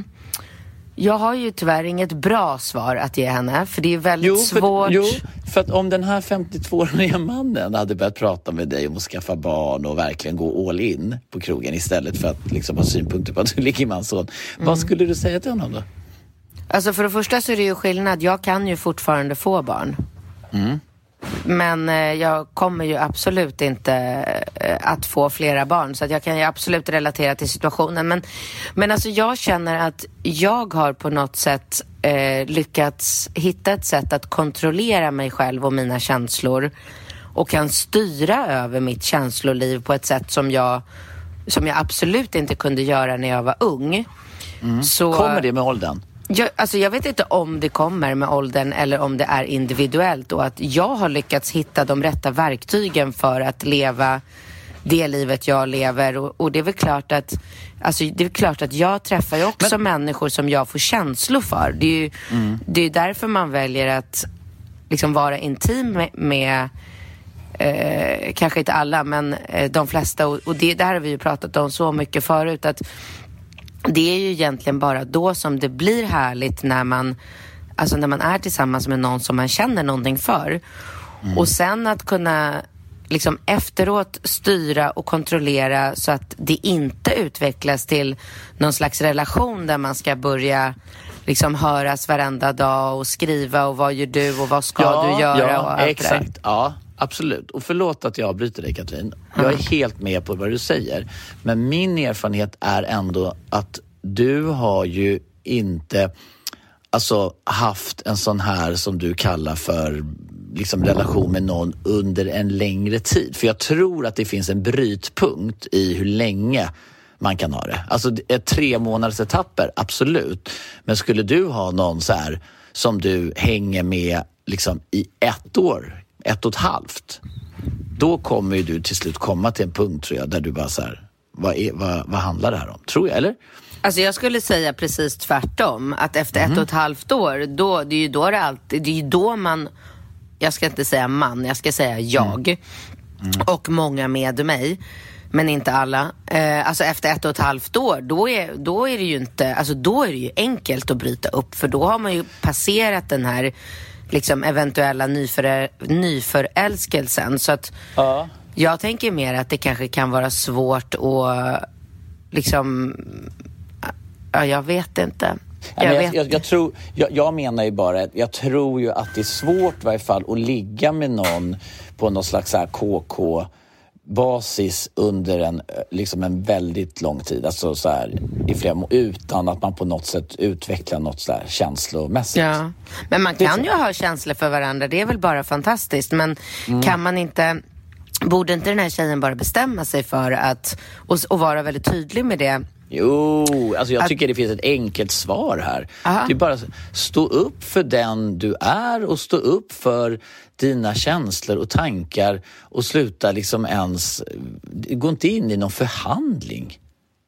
Jag har ju tyvärr inget bra svar att ge henne, för det är väldigt Jo för, svårt. jo, för att om den här 52-åriga mannen hade börjat prata med dig om att skaffa barn och verkligen gå all in på krogen istället för att liksom ha synpunkter på att du ligger med hans son. Mm. Vad skulle du säga till honom då? Alltså för det första så är det ju skillnad. Jag kan ju fortfarande få barn. Men eh, jag kommer ju absolut inte eh, att få flera barn. Så jag kan ju absolut relatera till situationen. Men, men alltså jag känner att jag har på något sätt eh, lyckats hitta ett sätt att kontrollera mig själv och mina känslor. Och kan styra över mitt känsloliv på ett sätt som jag, som jag absolut inte kunde göra när jag var ung. Så, Kommer det med åldern? Jag, alltså jag vet inte om det kommer med åldern eller om det är individuellt och att jag har lyckats hitta de rätta verktygen för att leva det livet jag lever och, och det är väl klart att Alltså det är klart att jag träffar ju också människor som jag får känslor för. Det är ju det är därför man väljer att liksom vara intim med, med eh, kanske inte alla, men eh, de flesta. Och, och det, det här har vi ju pratat om så mycket förut. att det är ju egentligen bara då som det blir härligt när man, alltså när man är tillsammans med någon som man känner någonting för. Och sen att kunna liksom efteråt styra och kontrollera så att det inte utvecklas till någon slags relation där man ska börja liksom höras varenda dag och skriva och vad gör du och vad ska du göra ja, och allt det där. exakt. Absolut. Och förlåt att jag avbryter dig Katrin. Jag är helt med på vad du säger. Men min erfarenhet är ändå att du har ju inte alltså, haft en sån här som du kallar för liksom, relation med någon under en längre tid. För jag tror att det finns en brytpunkt i hur länge man kan ha det. Alltså tre månaders etapper, absolut. Men skulle du ha någon så här som du hänger med liksom i ett år, ett och ett halvt. Då kommer ju du till slut komma till en punkt tror jag där du bara så här, vad, är, vad, vad handlar det här om? Tror jag, eller? Alltså jag skulle säga precis tvärtom. Att efter ett och ett halvt år, då, det är ju då det alltid, det är ju då man, jag ska inte säga man, jag ska säga jag. Och många med mig. Men inte alla. Eh, alltså efter ett och ett halvt år, då är, då är det ju inte, alltså då är det ju enkelt att bryta upp. För då har man ju passerat den här liksom eventuella nyför, nyförälskelsen. Så att Ja. jag tänker mer att det kanske kan vara svårt att liksom, ja jag vet inte. Jag, Jag vet. jag, jag, tror, jag, jag menar ju bara, att jag tror ju att det är svårt i varje fall att ligga med någon på någon slags så här KK basis under en, eh, liksom en väldigt lång tid, alltså så här, i flera utan att man på något sätt utvecklar något så här känslomässigt. Ja. Men man kan ju ha känslor för varandra, det är väl bara fantastiskt. Men kan man inte, borde inte den här tjejen bara bestämma sig för att, och, och vara väldigt tydlig med det? Jo, alltså jag tycker det finns ett enkelt svar här. Aha. Det är bara stå upp för den du är och stå upp för dina känslor och tankar och sluta liksom ens... Gå inte in i någon förhandling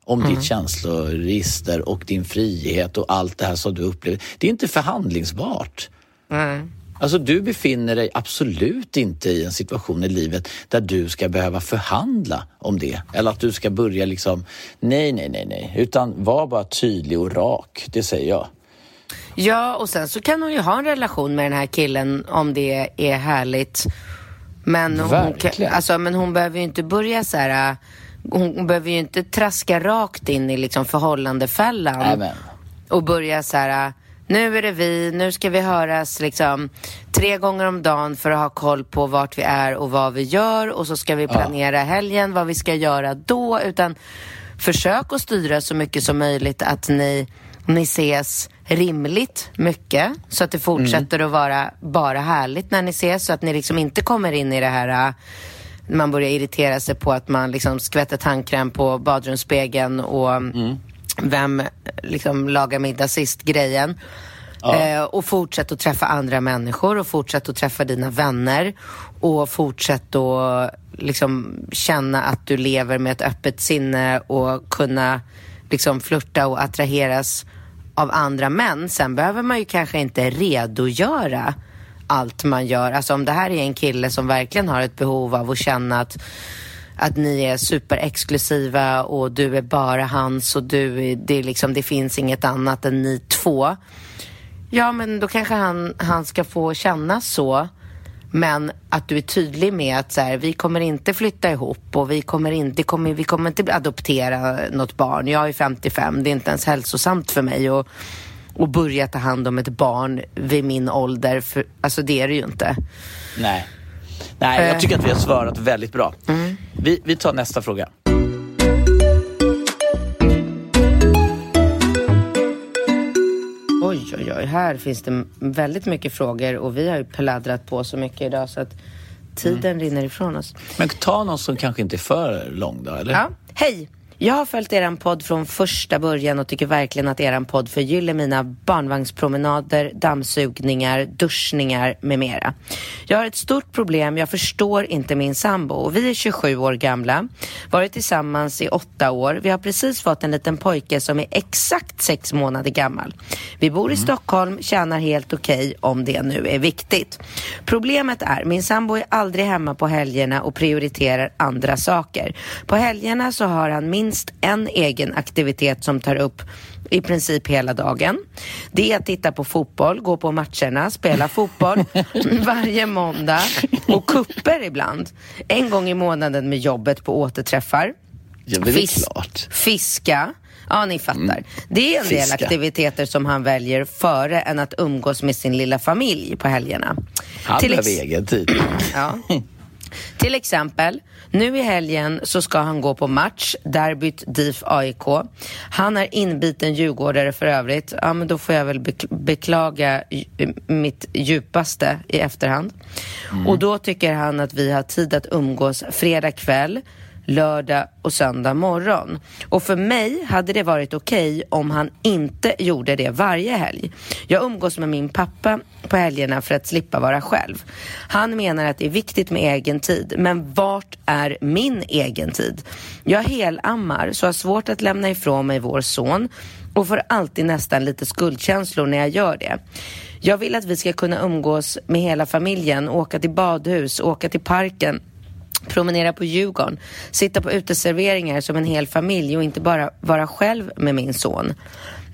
om ditt känsloregister och din frihet och allt det här som du upplever. Det är inte förhandlingsbart. Alltså du befinner dig absolut inte i en situation i livet där du ska behöva förhandla om det. Eller att du ska börja liksom, nej, nej, nej, nej. Utan var bara tydlig och rak, det säger jag. Ja, och sen så kan hon ju ha en relation med den här killen om det är härligt. Men hon, Verkligen. alltså, men hon behöver ju inte börja så här... äh, Hon, behöver ju inte traska rakt in i liksom förhållandefällan. Nej, men. och börja så här, äh, nu är det vi, nu ska vi höras liksom tre gånger om dagen för att ha koll på vart vi är och vad vi gör och så ska vi planera helgen, vad vi ska göra då, utan försök att styra så mycket som möjligt att ni, ni ses rimligt mycket så att det fortsätter att vara bara härligt när ni ses så att ni liksom inte kommer in i det här äh, man börjar irritera sig på att man liksom skvätter tandkräm på badrumsspegeln och vem liksom lagar middag sist grejen. Ja. Eh, och fortsätt att träffa andra människor och fortsätt att träffa dina vänner och fortsätt att liksom känna att du lever med ett öppet sinne och kunna liksom flirta och attraheras av andra män. Sen behöver man ju kanske inte redogöra allt man gör. Alltså om det här är en kille som verkligen har ett behov av att känna att att ni är superexklusiva och du är bara hans och du, det, är liksom, det finns inget annat än ni två. Ja, men då kanske han, han ska få känna så. Men att du är tydlig med att så här, vi kommer inte flytta ihop och vi kommer inte, kommer, vi kommer inte adoptera något barn. Jag är 55, det är inte ens hälsosamt för mig att och börja ta hand om ett barn vid min ålder. För, alltså det är det ju inte. Nej. Nej, jag tycker att vi har svarat väldigt bra. Mm. Vi, vi tar nästa fråga. Oj, oj, oj. Här finns det väldigt mycket frågor och vi har ju pladdrat på så mycket idag så att tiden rinner ifrån oss. Men ta någon som kanske inte är för lång då, eller? Ja. Hej! Jag har följt er podd från första början och tycker verkligen att er podd förgyller mina barnvagnspromenader, dammsugningar, duschningar med mera. Jag har ett stort problem, jag förstår inte min sambo. Vi är 27 år gamla, varit tillsammans i åtta år. Vi har precis fått en liten pojke som är exakt sex månader gammal. Vi bor i Stockholm, tjänar helt okej okay, om det nu är viktigt. Problemet är, min sambo är aldrig hemma på helgerna och prioriterar andra saker. På helgerna så har han minst minst en egen aktivitet som tar upp i princip hela dagen. Det är att titta på fotboll, gå på matcherna, spela fotboll <laughs> varje måndag och kupper ibland. En gång i månaden med jobbet på återträffar. Ja, det är Fis klart. Fiska. Ja, ni fattar. Mm. Det är en Fiska. del aktiviteter som han väljer före än att umgås med sin lilla familj på helgerna. Han behöver egen tid. Ja. <laughs> Till exempel, nu i helgen så ska han gå på match, derbyt DIF AIK. Han är inbiten djurgårdare för övrigt. Ja, men då får jag väl beklaga mitt djupaste i efterhand. Mm. Och då tycker han att vi har tid att umgås fredag kväll lördag och söndag morgon. Och för mig hade det varit okej okay om han inte gjorde det varje helg. Jag umgås med min pappa på helgerna för att slippa vara själv. Han menar att det är viktigt med egen tid, men vart är min egen tid? Jag helammar så har svårt att lämna ifrån mig vår son och får alltid nästan lite skuldkänslor när jag gör det. Jag vill att vi ska kunna umgås med hela familjen, åka till badhus, åka till parken promenera på Djurgården, sitta på uteserveringar som en hel familj och inte bara vara själv med min son.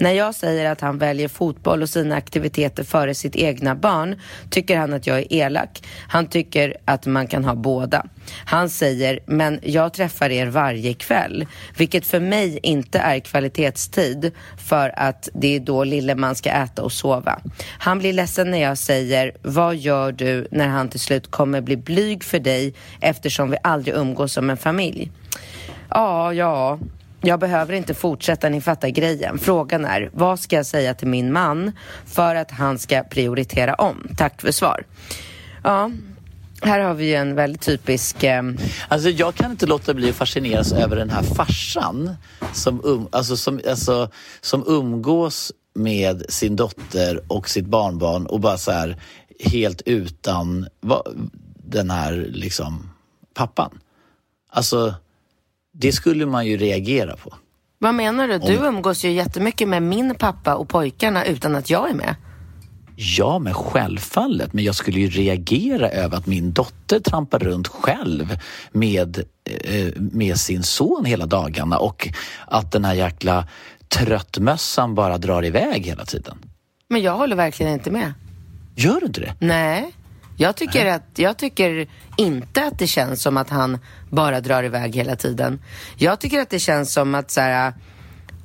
När jag säger att han väljer fotboll och sina aktiviteter före sitt egna barn tycker han att jag är elak. Han tycker att man kan ha båda. Han säger, men jag träffar er varje kväll, vilket för mig inte är kvalitetstid för att det är då lille man ska äta och sova. Han blir ledsen när jag säger, vad gör du när han till slut kommer bli blyg för dig eftersom vi aldrig umgås som en familj? Ja, ja, jag behöver inte fortsätta, ni fattar grejen. Frågan är, vad ska jag säga till min man för att han ska prioritera om? Tack för svar. Ja, här har vi ju en väldigt typisk... Eh... Alltså jag kan inte låta bli att fascineras över den här farsan som, um, alltså, som, alltså, som umgås med sin dotter och sitt barnbarn och bara så här helt utan va, den här liksom pappan. Alltså det skulle man ju reagera på. Vad menar du? Du Om... umgås ju jättemycket med min pappa och pojkarna utan att jag är med. Ja, men självfallet. Men jag skulle ju reagera över att min dotter trampar runt själv med, eh, med sin son hela dagarna och att den här jäkla tröttmössan bara drar iväg hela tiden. Men jag håller verkligen inte med. Gör du inte det? Nej. Jag tycker, att, jag tycker inte att det känns som att han bara drar iväg hela tiden. Jag tycker att det känns som att så här,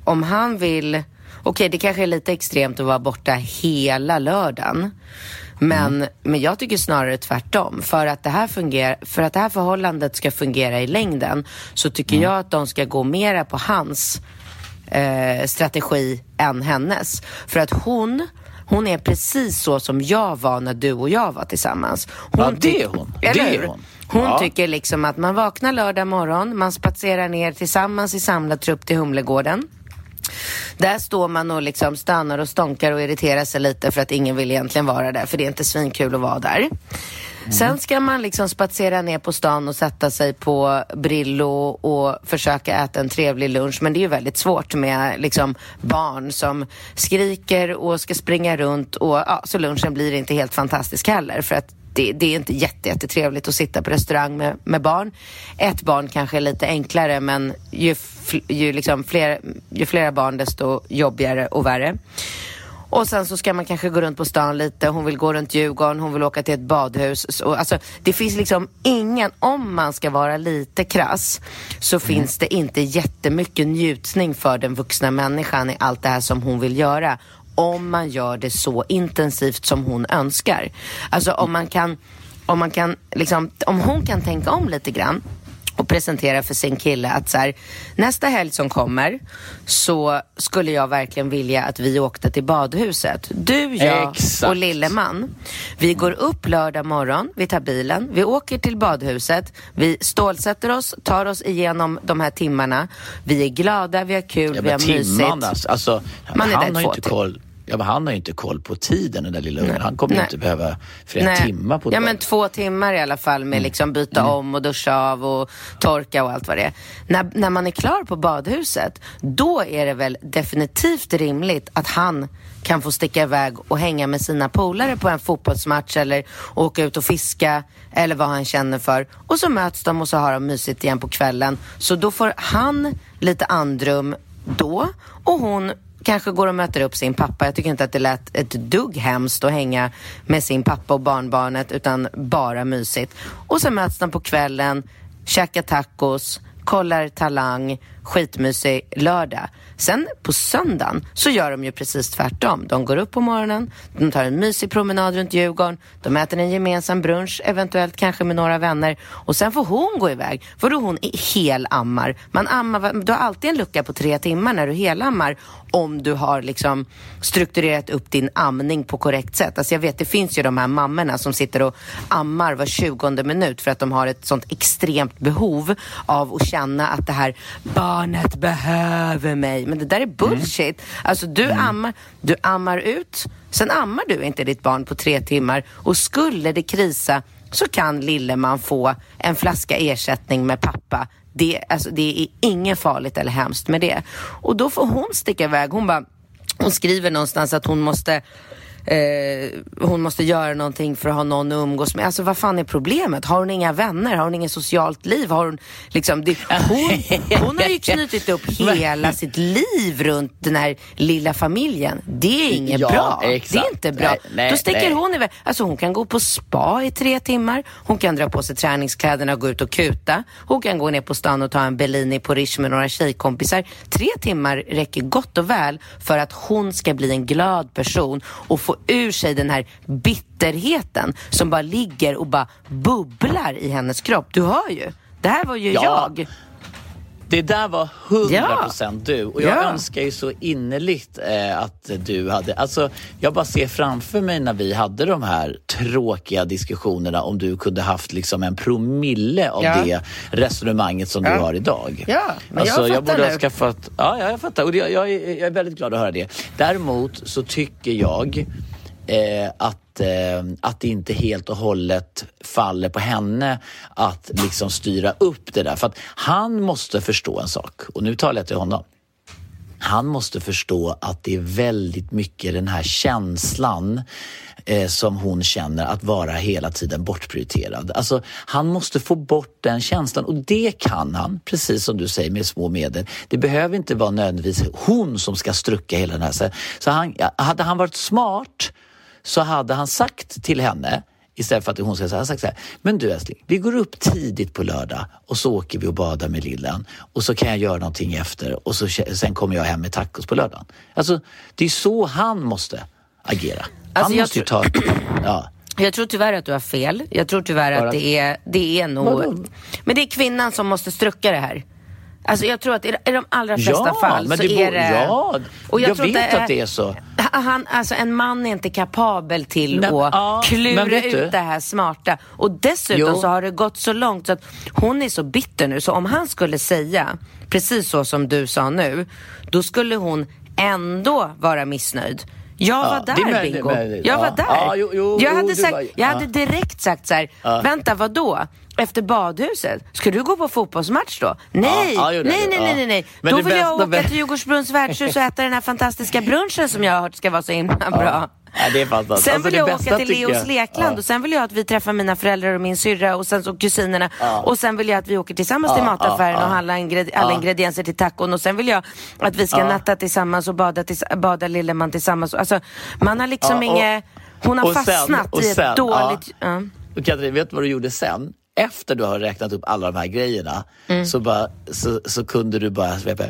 om han vill... Okej, okay, det kanske är lite extremt att vara borta hela lördagen. Men, mm. men jag tycker snarare tvärtom. För att, det här fungerar, för att det här förhållandet ska fungera i längden så tycker mm. jag att de ska gå mera på hans eh, strategi än hennes. För att hon hon är precis så som jag var när du och jag var tillsammans. Hon ja, det är hon. Eller det är hon. Hon ja. tycker liksom att man vaknar lördag morgon, man spatserar ner tillsammans i samlad trupp till Humlegården. Där står man och liksom stannar och stånkar och irriterar sig lite för att ingen vill egentligen vara där, för det är inte svinkul att vara där. Mm. Sen ska man liksom spatsera ner på stan och sätta sig på Brillo och försöka äta en trevlig lunch. Men det är ju väldigt svårt med liksom barn som skriker och ska springa runt och ja, så lunchen blir inte helt fantastisk heller för att det, det, är inte jätte, jättetrevligt att sitta på restaurang med, med barn. Ett barn kanske är lite enklare men ju, ju, liksom fler, ju flera barn desto jobbigare och värre. Och sen så ska man kanske gå runt på stan lite, hon vill gå runt Djurgården, hon vill åka till ett badhus. Så, alltså, det finns liksom ingen, om man ska vara lite krass, så mm. finns det inte jättemycket njutning för den vuxna människan i allt det här som hon vill göra om man gör det så intensivt som hon önskar. Alltså om man kan, om man kan liksom, om hon kan tänka om lite grann och presentera för sin kille att så här, nästa helg som kommer så skulle jag verkligen vilja att vi åkte till badhuset. Du, jag Exakt. och Lilleman. Vi går upp lördag morgon, vi tar bilen, vi åker till badhuset, vi stålsätter oss, tar oss igenom de här timmarna. Vi är glada, vi har kul, ja, vi har timmarna, mysigt. Alltså, Man är han har inte koll. Ja, men han har ju inte koll på tiden den där lilla ungen. Han kommer ju inte behöva flera Nej. timmar på. Ja, men två timmar i alla fall med mm. liksom byta mm. om och duscha av och torka och allt vad det är. När, när man är klar på badhuset, då är det väl definitivt rimligt att han kan få sticka iväg och hänga med sina polare på en fotbollsmatch eller åka ut och fiska eller vad han känner för. Och så möts de och så har de mysigt igen på kvällen. Så då får han lite andrum då och hon kanske går och möter upp sin pappa. Jag tycker inte att det lät ett dugg hemskt att hänga med sin pappa och barnbarnet utan bara mysigt. Och så möts de på kvällen, käkar tacos, kollar Talang, skitmysig lördag. Sen på söndagen så gör de ju precis tvärtom. De går upp på morgonen, de tar en mysig promenad runt Djurgården, de äter en gemensam brunch, eventuellt kanske med några vänner och sen får hon gå iväg för då hon helammar. Man ammar, du har alltid en lucka på tre timmar när du helammar om du har liksom strukturerat upp din amning på korrekt sätt. Alltså jag vet, det finns ju de här mammorna som sitter och ammar var tjugonde minut för att de har ett sånt extremt behov av att känna att det här barnet behöver mig. Men det där är bullshit. Mm. Alltså du, mm. ammar, du ammar ut, sen ammar du inte ditt barn på tre timmar och skulle det krisa så kan lilleman få en flaska ersättning med pappa. Det, alltså, det är inget farligt eller hemskt med det. Och då får hon sticka iväg. Hon bara hon skriver någonstans att hon måste eh, hon måste göra någonting för att ha någon att umgås med. Alltså vad fan är problemet? Har hon inga vänner? Har hon inget socialt liv? Har hon, liksom, det, hon, hon har ju <laughs> knutit upp hela sitt liv runt den här lilla familjen. Det är inget ja, bra. Exakt. Det är inte bra. Nej, nej, Då sticker nej. hon iväg. Alltså hon kan gå på spa i tre timmar. Hon kan dra på sig träningskläderna och gå ut och kuta. Hon kan gå ner på stan och ta en Bellini på Rish med några tjejkompisar. Tre timmar räcker gott och väl för att hon ska bli en glad person och få ur sig den här bitterheten som bara ligger och bara bubblar i hennes kropp. Du hör ju. Det här var ju ja. jag. Det där var 100 procent ja. du. Och jag ja. önskar ju så innerligt eh, att du hade... Alltså, jag bara ser framför mig när vi hade de här tråkiga diskussionerna om du kunde haft liksom en promille av ja. det resonemanget som du har idag. Ja, men alltså, jag, jag borde nu. ha skaffat... Ja, jag fattar. Och jag, jag, jag är väldigt glad att höra det. Däremot så tycker jag eh, att, eh, att det inte helt och hållet faller på henne att liksom styra upp det där. För att han måste förstå en sak och nu talar jag till honom. Han måste förstå att det är väldigt mycket den här känslan eh, som hon känner att vara hela tiden bortprioriterad. Alltså, han måste få bort den känslan och det kan han, precis som du säger, med små medel. Det behöver inte vara nödvändigtvis hon som ska strucka hela den här. Så, så han, hade han varit smart så hade han sagt till henne Istället för att hon ska säga sagt så här, men du älskling, vi går upp tidigt på lördag och så åker vi och badar med lillen och så kan jag göra någonting efter och så, sen kommer jag hem med tacos på lördagen. Alltså, det är så han måste agera. Alltså, han måste ju ta... <clears throat> Ja. Jag tror tyvärr att du har fel. Jag tror tyvärr att det är, det är nog... Men det är kvinnan som måste strucka det här. Alltså jag tror att i de allra flesta Ja, fall men så det är det... ja, och jag tror vet att det är så. Han, alltså en man är inte kapabel till Nej, att ja, klura men ut du? det här smarta. Och dessutom Jo. så har det gått så långt så att hon är så bitter nu. Så om han skulle säga precis så som du sa nu, då skulle hon ändå vara missnöjd. Jag var är där möjligt, Bingo. möjligt. Jag var Ja. där. Ja, jo, jo, jag hade, sagt, var- jag ja. hade direkt sagt så här, vänta vad då? Efter badhuset? Ska du gå på fotbollsmatch då? Nej, ja, nej, nej, nej, ja. nej, nej. Men Då vill jag åka till Djurgårdsbrunns värdshus och äta den här fantastiska brunchen som jag har hört ska vara så himla bra. Ja, det är fantastiskt. Sen Alltså, vill det jag åka till Leos lekland Ja. och sen vill jag att vi träffar mina föräldrar och min syrra och sen så kusinerna och sen vill jag att vi åker tillsammans till mataffären och handlar ingred- alla ingredienser till tacon och sen vill jag att vi ska natta tillsammans och bada, tills- bada Lilleman tillsammans. Alltså, man har liksom Ja, och- inget... Hon har sen- fastnat och i ett sen, dåligt... Ja. Och Katrin, vet du vad du gjorde sen? Efter du har räknat upp alla de här grejerna Mm. så, bara, så, så kunde du bara svepa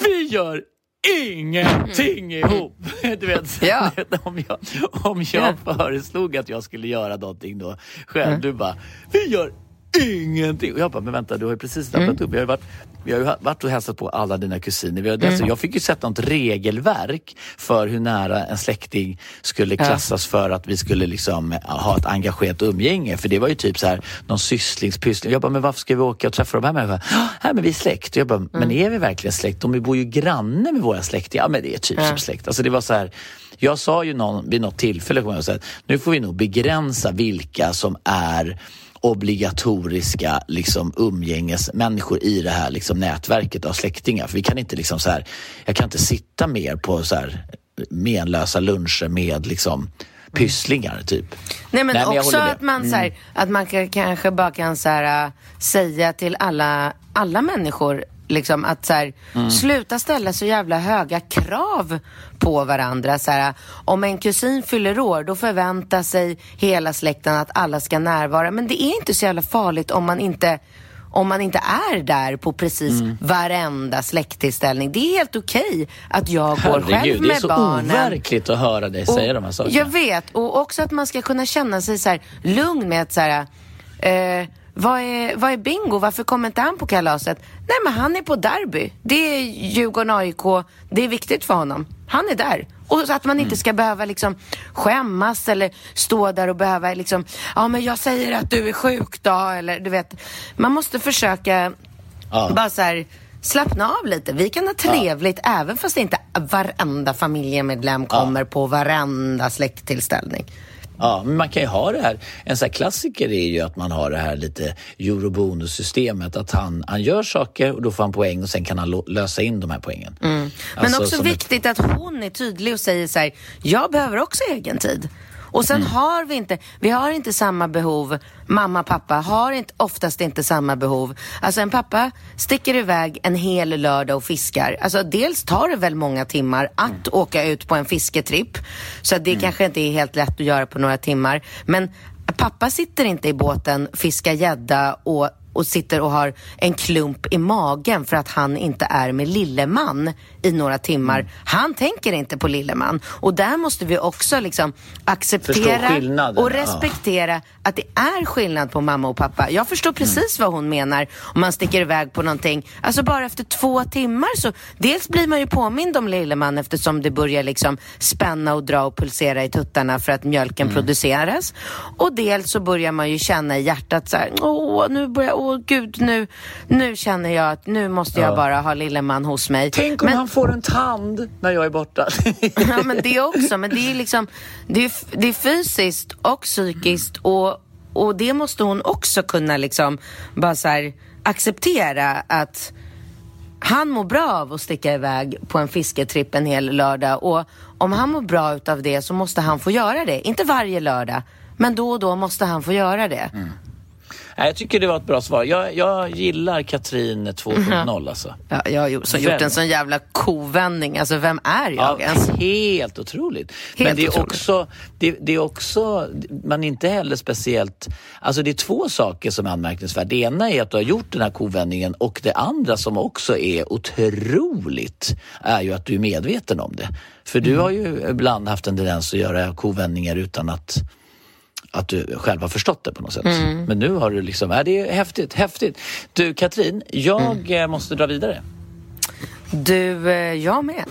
Vi gör ingenting ihop! <laughs> Du vet, Mm. Ja. <laughs> om jag, om jag föreslog att jag skulle göra någonting då själv, Mm. du bara Vi gör ingenting! Och jag bara, men vänta, du har ju precis Mm. tappat upp. Jag har ju varit, vi har varit och hälsat på alla dina kusiner. Vi har, Mm. alltså, jag fick ju sätta något regelverk för hur nära en släkting skulle klassas för att vi skulle liksom ha ett engagerat umgänge. För det var ju typ så här någon sysslingspyssling. Jag bara, men varför ska vi åka och träffa de här människorna? "Ja, Nej, men vi är släkt. Jag bara, Mm. men är vi verkligen släkt? De bor ju granne med våra släktingar. Ja, men det är typ som släkt. Alltså det var så här, jag sa ju någon, vid något tillfälle, jag att nu får vi nog begränsa vilka som är obligatoriska liksom, umgängesmänniskor i det här liksom, nätverket av släktingar. För vi kan inte liksom så här, jag kan inte sitta mer på så här menlösa luncher med liksom pysslingar typ. Nej men Nej, men också att man, så här, att man kan, kanske bara kan så här, säga till alla, alla människor liksom, att så här, sluta ställa så jävla höga krav på varandra. Så här, om en kusin fyller år då förväntar sig hela släkten att alla ska närvara. Men det är inte så jävla farligt om man inte om man inte är där på precis varenda släkttillställning. Det är helt okej att jag går själv Herregud, med det är så barnen. overkligt att höra dig säga Och de här sakerna. Jag vet, och också att man ska kunna känna sig så här lugn med att så här, eh, vad är, vad är Bingo? Varför kommer inte han på kalaset? Nej, men han är på derby. Det är Djurgården AIK. Det är viktigt för honom. Han är där. Och så att man inte ska behöva liksom skämmas eller stå där och behöva liksom, ja men jag säger att du är sjuk då, eller du vet. Man måste försöka Ja. bara så här, slappna av lite. Vi kan ha trevligt även fast inte varenda familjemedlem kommer på varenda släkttillställning. Ja, men man kan ju ha det här. En sån här klassiker är ju att man har det här lite eurobonussystemet. Att han, han gör saker och då får han poäng och sen kan han lösa in de här poängen. Men Alltså, också som ett- viktigt att hon är tydlig och säger så här, jag behöver också egen tid. Och sen Mm. har vi inte, vi har inte samma behov, mamma pappa har inte, oftast inte samma behov. Alltså en pappa sticker iväg en hel lördag och fiskar. Alltså dels tar det väl många timmar att Mm. åka ut på en fisketripp. Så det kanske inte är helt lätt att göra på några timmar. Men pappa sitter inte i båten, fiskar gädda och och sitter och har en klump i magen för att han inte är med Lilleman i några timmar. Mm. Han tänker inte på Lilleman. Och där måste vi också liksom acceptera och ja. respektera att det är skillnad på mamma och pappa. Jag förstår precis vad hon menar om man sticker iväg på någonting. Alltså bara efter två timmar så dels blir man ju påmind om Lilleman eftersom det börjar liksom spänna och dra och pulsera i tuttarna för att mjölken Mm. produceras. Och dels så börjar man ju känna i hjärtat så här, åh, nu börjar, åh gud, nu, nu känner jag att nu måste jag bara ha Lilleman hos mig. Tänk om Men- han får en tand när jag är borta. <laughs> Ja, men det också. Men det är liksom, det är, det är fysiskt och psykiskt och, och det måste hon också kunna liksom bara så här acceptera att han mår bra av att sticka iväg på en fisketripp en hel lördag och om han mår bra utav det så måste han få göra det. Inte varje lördag, men då och då måste han få göra det. Nej, jag tycker det var ett bra svar. Jag, jag gillar Katrin 2.0 alltså. Ja, jag har ju så gjort en sån jävla kovändning. Alltså, vem är jag Ja, ens? helt otroligt. Helt Men det är, otroligt. också, det, det är också, man är inte heller speciellt... Alltså det är två saker som är anmärkningsvärda. Det ena är att du har gjort den här kovändningen och det andra som också är otroligt är ju att du är medveten om det. För Mm. du har ju ibland haft en tendens att göra kovändningar utan att att du själv har förstått det på något sätt. Mm. Men nu har du liksom, äh, det är häftigt, häftigt. Du Katrin, jag Mm. eh, måste dra vidare. Du, eh, jag med.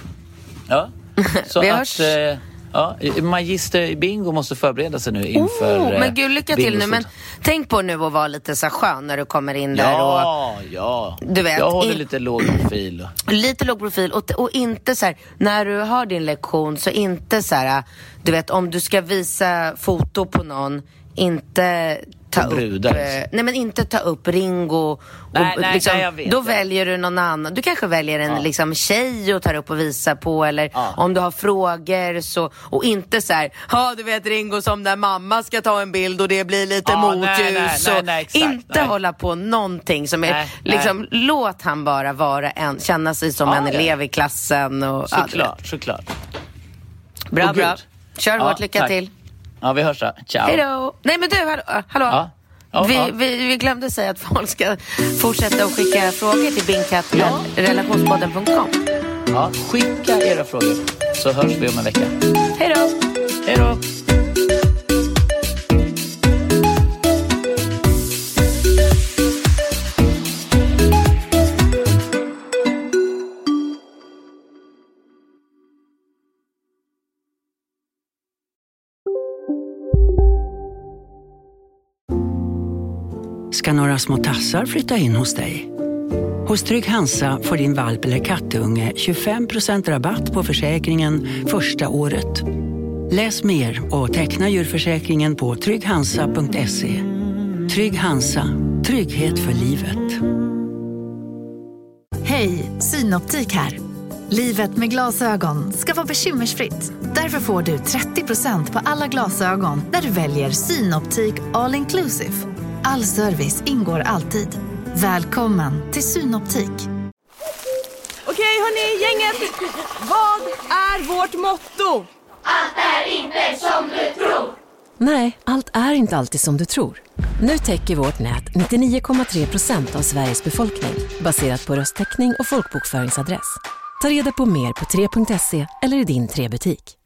Ja. <laughs> Så Vi att, hörs. eh, ja, Magister Bingo måste förbereda sig nu inför Oh, men gud, lycka till nu. Men tänk på nu att vara lite så skön när du kommer in där. Och, Ja, ja. Du vet, jag håller lite låg profil. Lite låg profil och, och inte så här, när du har din lektion så inte så här, du vet om du ska visa foto på någon, inte ta På upp, brudar. eh, nej men inte ta upp Ringo. Och, Nej, nej, liksom, nej, jag vet. då väljer du någon annan. Du kanske väljer en Ja. liksom, tjej och tar upp och visar på eller Ja. om du har frågor så, och inte så här, ja du vet Ringo som när mamma ska ta en bild och det blir lite Ja, motljus. och inte nej. hålla på någonting som är, Nej, nej. liksom, låt han bara vara en, känna sig som Ja, en ja. elev i klassen. Och. Såklart, såklart. Bra, Åh, bra. Kör Ja, hårt, lycka tack. till. Ja, vi hörs då. Ciao. Hej då! Nej men du, hallå. hallå. Ja. Vi. Vi, vi glömde säga att folk ska fortsätta att skicka frågor till bingkatt.relationspodden.com. Ja, skicka era frågor så hörs vi om en vecka. Hej då! Hej då! Ska några små tassar flytta in hos dig. Hos Trygg Hansa får din valp eller kattunge 25% rabatt på försäkringen första året. Läs mer och teckna djurförsäkringen på trygghansa.se. Trygg Hansa, trygghet för livet. Hej, Synoptik här. Livet med glasögon ska vara bekymmersfritt. Därför får du 30% på alla glasögon när du väljer Synoptik All Inclusive. All service ingår alltid. Välkommen till Synoptik. Okej hörni, gänget. Vad är vårt motto? Nej, allt är inte alltid som du tror. Nu täcker vårt nät 99,3 procent av Sveriges befolkning baserat på röstteckning och folkbokföringsadress. Ta reda på mer på 3.se eller i din 3-butik.